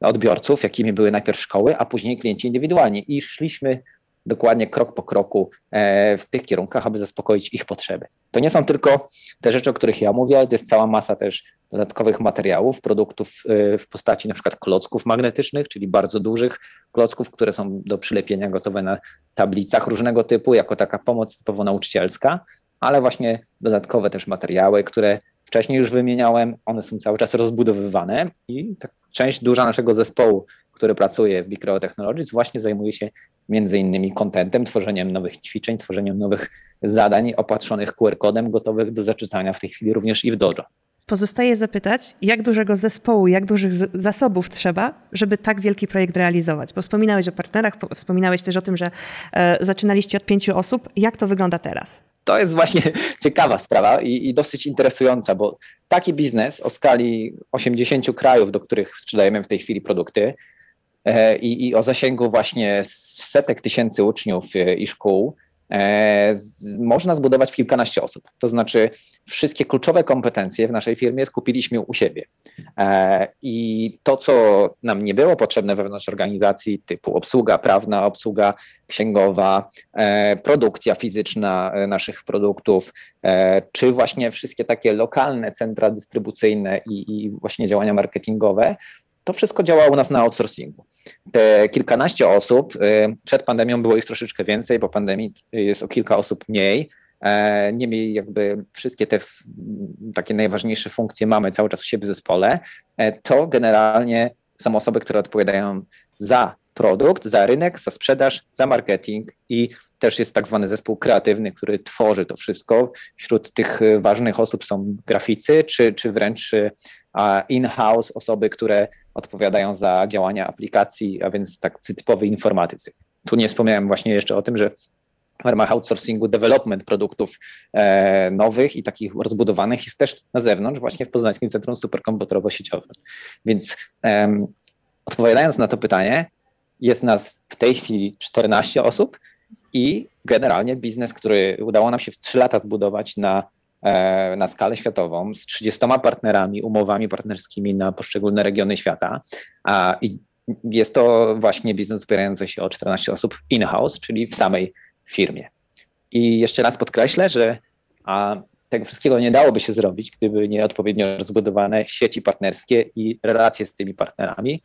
Speaker 2: odbiorców, jakimi były najpierw szkoły, a później klienci indywidualnie i szliśmy dokładnie krok po kroku e, w tych kierunkach, aby zaspokoić ich potrzeby. To nie są tylko te rzeczy, o których ja mówię, ale to jest cała masa też dodatkowych materiałów, produktów e, w postaci na przykład klocków magnetycznych, czyli bardzo dużych klocków, które są do przylepienia gotowe na tablicach różnego typu, jako taka pomoc typowo nauczycielska, ale właśnie dodatkowe też materiały, które wcześniej już wymieniałem, one są cały czas rozbudowywane i tak część duża naszego zespołu, który pracuje w Big Technologies, właśnie zajmuje się między innymi kontentem, tworzeniem nowych ćwiczeń, tworzeniem nowych zadań opatrzonych QR-kodem, gotowych do zaczytania w tej chwili również i w Dojo.
Speaker 1: Pozostaje zapytać, jak dużego zespołu, jak dużych zasobów trzeba, żeby tak wielki projekt realizować? Bo wspominałeś o partnerach, wspominałeś też o tym, że e, zaczynaliście od pięciu osób. Jak to wygląda teraz?
Speaker 2: To jest właśnie ciekawa sprawa i, i, dosyć interesująca, bo taki biznes o skali 80 krajów, do których sprzedajemy w tej chwili produkty, i, i o zasięgu właśnie setek tysięcy uczniów e, i szkół, e, można zbudować w kilkanaście osób. To znaczy, wszystkie kluczowe kompetencje w naszej firmie skupiliśmy u siebie. I to, co nam nie było potrzebne wewnątrz organizacji, typu obsługa prawna, obsługa księgowa, produkcja fizyczna naszych produktów, czy właśnie wszystkie takie lokalne centra dystrybucyjne i, i właśnie działania marketingowe, to wszystko działa u nas na outsourcingu. Te kilkanaście osób, y, przed pandemią było ich troszeczkę więcej, po pandemii jest o kilka osób mniej. E, niemniej jakby wszystkie te takie najważniejsze funkcje mamy cały czas u siebie w zespole. E, to generalnie są osoby, które odpowiadają za produkt, za rynek, za sprzedaż, za marketing i też jest tak zwany zespół kreatywny, który tworzy to wszystko. Wśród tych ważnych osób są graficy, czy, czy wręcz in-house osoby, które odpowiadają za działania aplikacji, a więc tak typowi informatycy. Tu nie wspomniałem właśnie jeszcze o tym, że w ramach outsourcingu development produktów e, nowych i takich rozbudowanych jest też na zewnątrz, właśnie w Poznańskim Centrum Superkomputerowo-Sieciowym. Więc e, odpowiadając na to pytanie, jest nas w tej chwili 14 osób i generalnie biznes, który udało nam się w 3 lata zbudować na na skalę światową z 30 partnerami, umowami partnerskimi na poszczególne regiony świata. I jest to właśnie biznes opierający się o 14 osób in-house, czyli w samej firmie. I jeszcze raz podkreślę, że tego wszystkiego nie dałoby się zrobić, gdyby nie odpowiednio rozbudowane sieci partnerskie i relacje z tymi partnerami,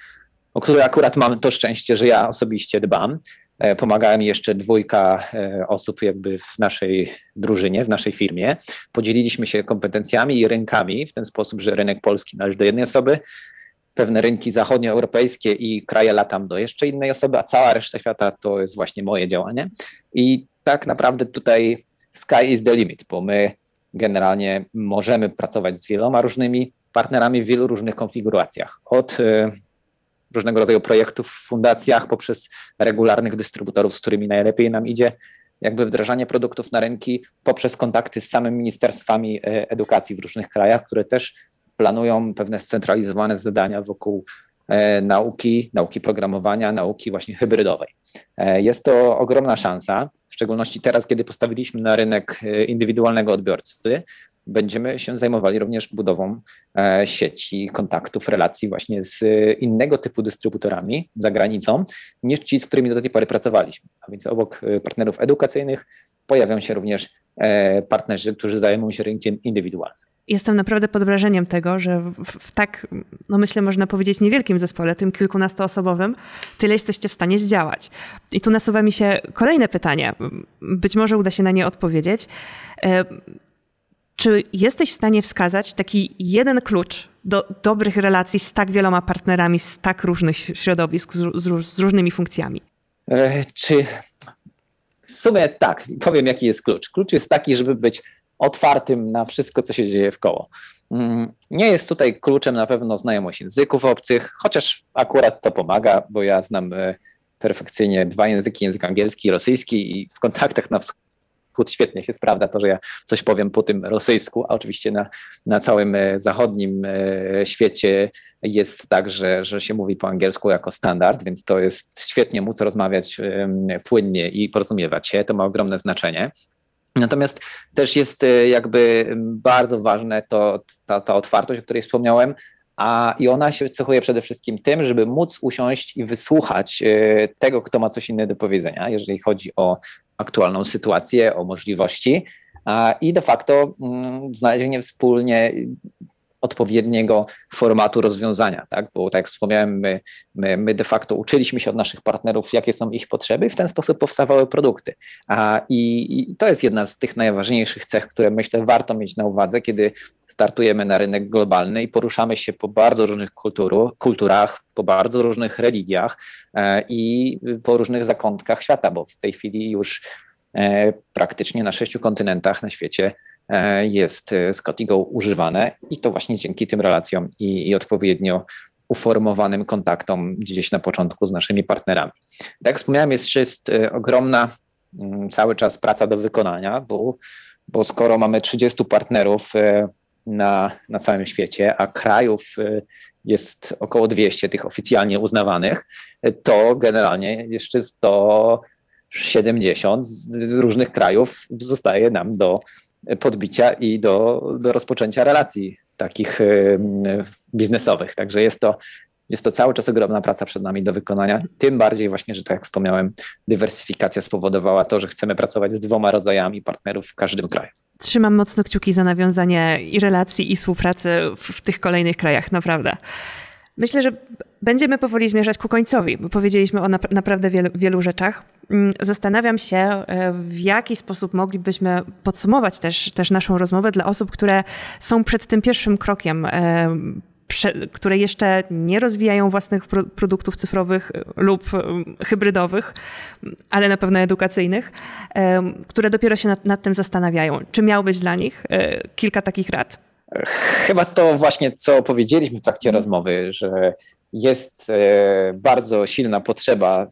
Speaker 2: o które akurat mam to szczęście, że ja osobiście dbam. E, pomagała mi jeszcze dwójka e, osób jakby w naszej drużynie, w naszej firmie. Podzieliliśmy się kompetencjami i rynkami w ten sposób, że rynek polski należy do jednej osoby, pewne rynki zachodnioeuropejskie i kraje latam do jeszcze innej osoby, a cała reszta świata to jest właśnie moje działanie. I tak naprawdę tutaj sky is the limit, bo my generalnie możemy pracować z wieloma różnymi partnerami w wielu różnych konfiguracjach. Od e, różnego rodzaju projektów w fundacjach, poprzez regularnych dystrybutorów, z którymi najlepiej nam idzie, jakby wdrażanie produktów na rynki, poprzez kontakty z samymi ministerstwami e, edukacji w różnych krajach, które też planują pewne scentralizowane zadania wokół e, nauki, nauki programowania, nauki właśnie hybrydowej. E, jest to ogromna szansa, szczególności teraz, kiedy postawiliśmy na rynek indywidualnego odbiorcy, będziemy się zajmowali również budową e, sieci kontaktów, relacji właśnie z innego typu dystrybutorami za granicą, niż ci, z którymi do tej pory pracowaliśmy. A więc obok e, partnerów edukacyjnych pojawią się również e, partnerzy, którzy zajmują się rynkiem indywidualnym.
Speaker 1: Jestem naprawdę pod wrażeniem tego, że w, w, tak, no myślę, można powiedzieć, niewielkim zespole, tym kilkunastoosobowym, tyle jesteście w stanie zdziałać. I tu nasuwa mi się kolejne pytanie. Być może uda się na nie odpowiedzieć. Czy jesteś w stanie wskazać taki jeden klucz do dobrych relacji z tak wieloma partnerami, z tak różnych środowisk, z, z, z różnymi funkcjami?
Speaker 2: E, czy w sumie tak, powiem jaki jest klucz. Klucz jest taki, żeby być otwartym na wszystko, co się dzieje w koło. Mm, nie jest tutaj kluczem na pewno znajomość języków obcych, chociaż akurat to pomaga, bo ja znam e, perfekcyjnie dwa języki, język angielski i rosyjski i w kontaktach na wschód świetnie się sprawdza to, że ja coś powiem po tym rosyjsku, a oczywiście na, na całym e, zachodnim e, świecie jest tak, że, że się mówi po angielsku jako standard, więc to jest świetnie móc rozmawiać płynnie i porozumiewać się, to ma ogromne znaczenie. Natomiast też jest e, jakby bardzo ważne to, ta, ta otwartość, o której wspomniałem, a i ona się cechuje przede wszystkim tym, żeby móc usiąść i wysłuchać e, tego, kto ma coś innego do powiedzenia, jeżeli chodzi o aktualną sytuację, o możliwości. I de facto mm, znalezienie wspólnie odpowiedniego formatu rozwiązania, tak? bo tak jak wspomniałem, my, my, my, de facto uczyliśmy się od naszych partnerów, jakie są ich potrzeby i w ten sposób powstawały produkty. A, i, I to jest jedna z tych najważniejszych cech, które myślę warto mieć na uwadze, kiedy startujemy na rynek globalny i poruszamy się po bardzo różnych kulturu, kulturach, po bardzo różnych religiach e, i po różnych zakątkach świata, bo w tej chwili już e, praktycznie na sześciu kontynentach na świecie jest e, Scotty Go używane i to właśnie dzięki tym relacjom i, i odpowiednio uformowanym kontaktom gdzieś na początku z naszymi partnerami. Tak jak wspomniałem, jest, jest e, ogromna mm, cały czas praca do wykonania, bo, bo skoro mamy 30 partnerów na, na całym świecie, a krajów jest około 200 tych oficjalnie uznawanych, to generalnie jeszcze 170 z różnych krajów zostaje nam do podbicia i do, do rozpoczęcia relacji takich biznesowych. Także jest to, jest to cały czas ogromna praca przed nami do wykonania. Tym bardziej właśnie, że tak jak wspomniałem, dywersyfikacja spowodowała to, że chcemy pracować z dwoma rodzajami partnerów w każdym kraju.
Speaker 1: Trzymam mocno kciuki za nawiązanie i relacji, i współpracy w, w tych kolejnych krajach, naprawdę. Myślę, że będziemy powoli zmierzać ku końcowi, bo powiedzieliśmy o naprawdę wielu, wielu, rzeczach. Mm, zastanawiam się, e, w jaki sposób moglibyśmy podsumować też, też naszą rozmowę dla osób, które są przed tym pierwszym krokiem, e, które jeszcze nie rozwijają własnych produktów cyfrowych e, lub hybrydowych, ale na pewno edukacyjnych, które dopiero się nad, nad tym zastanawiają. Czy miałbyś dla nich kilka takich rad?
Speaker 2: Chyba to właśnie, co powiedzieliśmy w trakcie rozmowy, że jest e, bardzo silna potrzeba,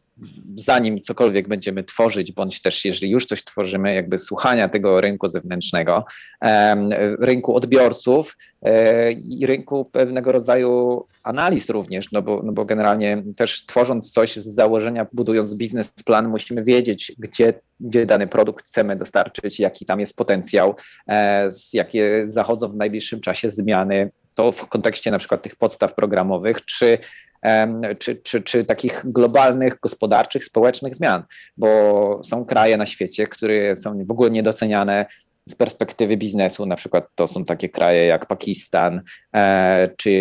Speaker 2: zanim cokolwiek będziemy tworzyć, bądź też jeżeli już coś tworzymy, jakby słuchania tego rynku zewnętrznego, rynku odbiorców e, i rynku pewnego rodzaju analiz również, no bo, no bo generalnie też tworząc coś z założenia, budując biznesplan, musimy wiedzieć, gdzie, gdzie dany produkt chcemy dostarczyć, jaki tam jest potencjał, e, jakie zachodzą w najbliższym czasie zmiany to w kontekście na przykład tych podstaw programowych, czy, czy, czy, czy takich globalnych, gospodarczych, społecznych zmian, bo są kraje na świecie, które są w ogóle niedoceniane z perspektywy biznesu, na przykład to są takie kraje jak Pakistan, e, czy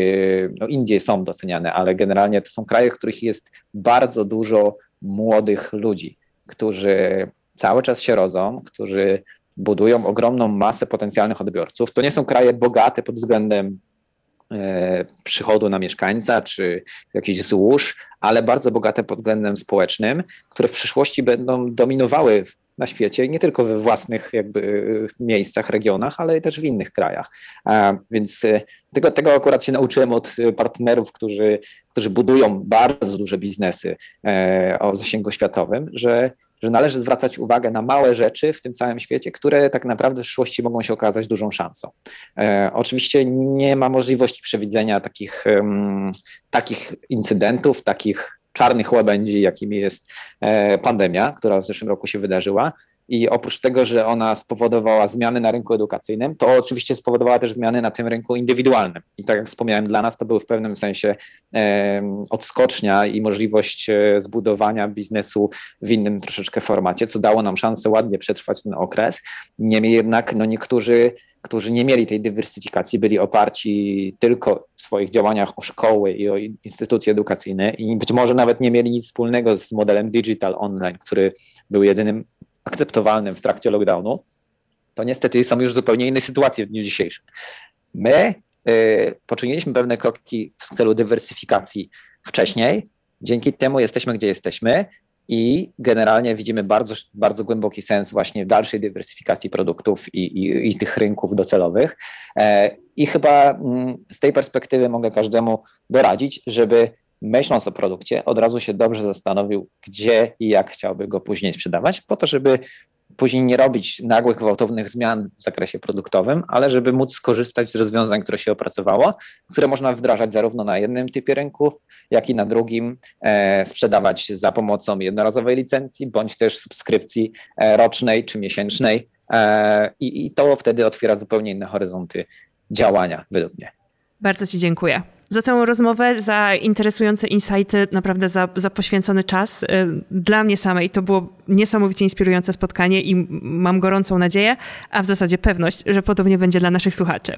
Speaker 2: no Indie są doceniane, ale generalnie to są kraje, w których jest bardzo dużo młodych ludzi, którzy cały czas się rodzą, którzy budują ogromną masę potencjalnych odbiorców. To nie są kraje bogate pod względem przychodu na mieszkańca czy jakichś złóż, ale bardzo bogate pod względem społecznym, które w przyszłości będą dominowały na świecie, nie tylko we własnych jakby miejscach, regionach, ale też w innych krajach. Więc e, tego, tego akurat się nauczyłem od partnerów, którzy, którzy budują bardzo duże biznesy e, o zasięgu światowym, że że należy zwracać uwagę na małe rzeczy w tym całym świecie, które tak naprawdę w przyszłości mogą się okazać dużą szansą. E, oczywiście nie ma możliwości przewidzenia takich, um, takich incydentów, takich czarnych łabędzi, jakimi jest e, pandemia, która w zeszłym roku się wydarzyła, i oprócz tego, że ona spowodowała zmiany na rynku edukacyjnym, to oczywiście spowodowała też zmiany na tym rynku indywidualnym. I tak jak wspomniałem, dla nas to był w pewnym sensie odskocznia i możliwość e, zbudowania biznesu w innym troszeczkę formacie, co dało nam szansę ładnie przetrwać ten okres. Niemniej jednak no niektórzy, którzy nie mieli tej dywersyfikacji, byli oparci tylko w swoich działaniach o szkoły i o instytucje edukacyjne i być może nawet nie mieli nic wspólnego z modelem digital online, który był jedynym akceptowalnym w trakcie lockdownu, to niestety są już zupełnie inne sytuacje w dniu dzisiejszym. My y, poczyniliśmy pewne kroki w celu dywersyfikacji wcześniej. Dzięki temu jesteśmy, gdzie jesteśmy i generalnie widzimy bardzo, bardzo głęboki sens właśnie dalszej dywersyfikacji produktów i, i, i tych rynków docelowych. E, I chyba mm, z tej perspektywy mogę każdemu doradzić, żeby myśląc o produkcie, od razu się dobrze zastanowił, gdzie i jak chciałby go później sprzedawać, po to, żeby później nie robić nagłych, gwałtownych zmian w zakresie produktowym, ale żeby móc skorzystać z rozwiązań, które się opracowało, które można wdrażać zarówno na jednym typie rynków, jak i na drugim, e, sprzedawać za pomocą jednorazowej licencji, bądź też subskrypcji e, rocznej czy miesięcznej e, i, i to wtedy otwiera zupełnie inne horyzonty działania według mnie.
Speaker 1: Bardzo Ci dziękuję za całą rozmowę, za interesujące insighty, naprawdę za, za poświęcony czas. Y, dla mnie samej to było niesamowicie inspirujące spotkanie i mam gorącą nadzieję, a w zasadzie pewność, że podobnie będzie dla naszych słuchaczy.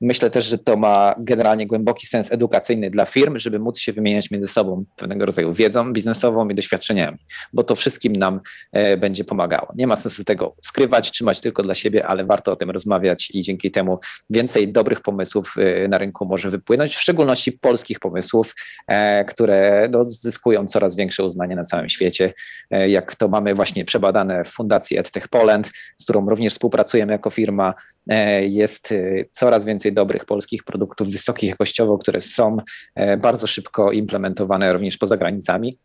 Speaker 2: Myślę też, że to ma generalnie głęboki sens edukacyjny dla firm, żeby móc się wymieniać między sobą pewnego rodzaju wiedzą biznesową i doświadczeniami, bo to wszystkim nam e, będzie pomagało. Nie ma sensu tego skrywać, trzymać tylko dla siebie, ale warto o tym rozmawiać i dzięki temu więcej dobrych pomysłów e, na rynku może wypłynąć, w szczególności polskich pomysłów, e, które no, zyskują coraz większe uznanie na całym świecie. Jak to mamy właśnie przebadane w Fundacji EdTech Poland, z którą również współpracujemy jako firma, jest coraz więcej więcej dobrych polskich produktów wysokich jakościowo, które są e, bardzo szybko implementowane również poza granicami.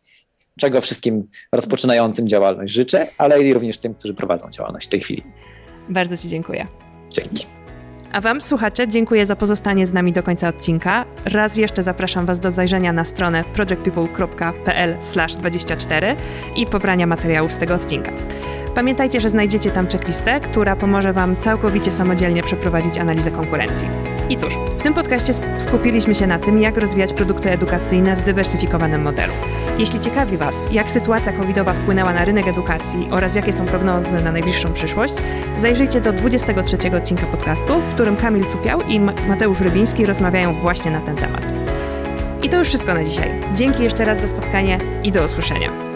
Speaker 2: Czego wszystkim rozpoczynającym działalność życzę, ale i również tym, którzy prowadzą działalność w tej chwili.
Speaker 1: Bardzo Ci dziękuję.
Speaker 2: Dzięki.
Speaker 1: A Wam, słuchacze, dziękuję za pozostanie z nami do końca odcinka. Raz jeszcze zapraszam Was do zajrzenia na stronę projectpeople.pl/24 i pobrania materiałów z tego odcinka. Pamiętajcie, że znajdziecie tam checklistę, która pomoże Wam całkowicie samodzielnie przeprowadzić analizę konkurencji. I cóż, w tym podcaście skupiliśmy się na tym, jak rozwijać produkty edukacyjne w zdywersyfikowanym modelu. Jeśli ciekawi Was, jak sytuacja covidowa wpłynęła na rynek edukacji oraz jakie są prognozy na najbliższą przyszłość, zajrzyjcie do 23 odcinka podcastu, w którym Kamil Cupiał i Mateusz Rybiński rozmawiają właśnie na ten temat. I to już wszystko na dzisiaj. Dzięki jeszcze raz za spotkanie i do usłyszenia.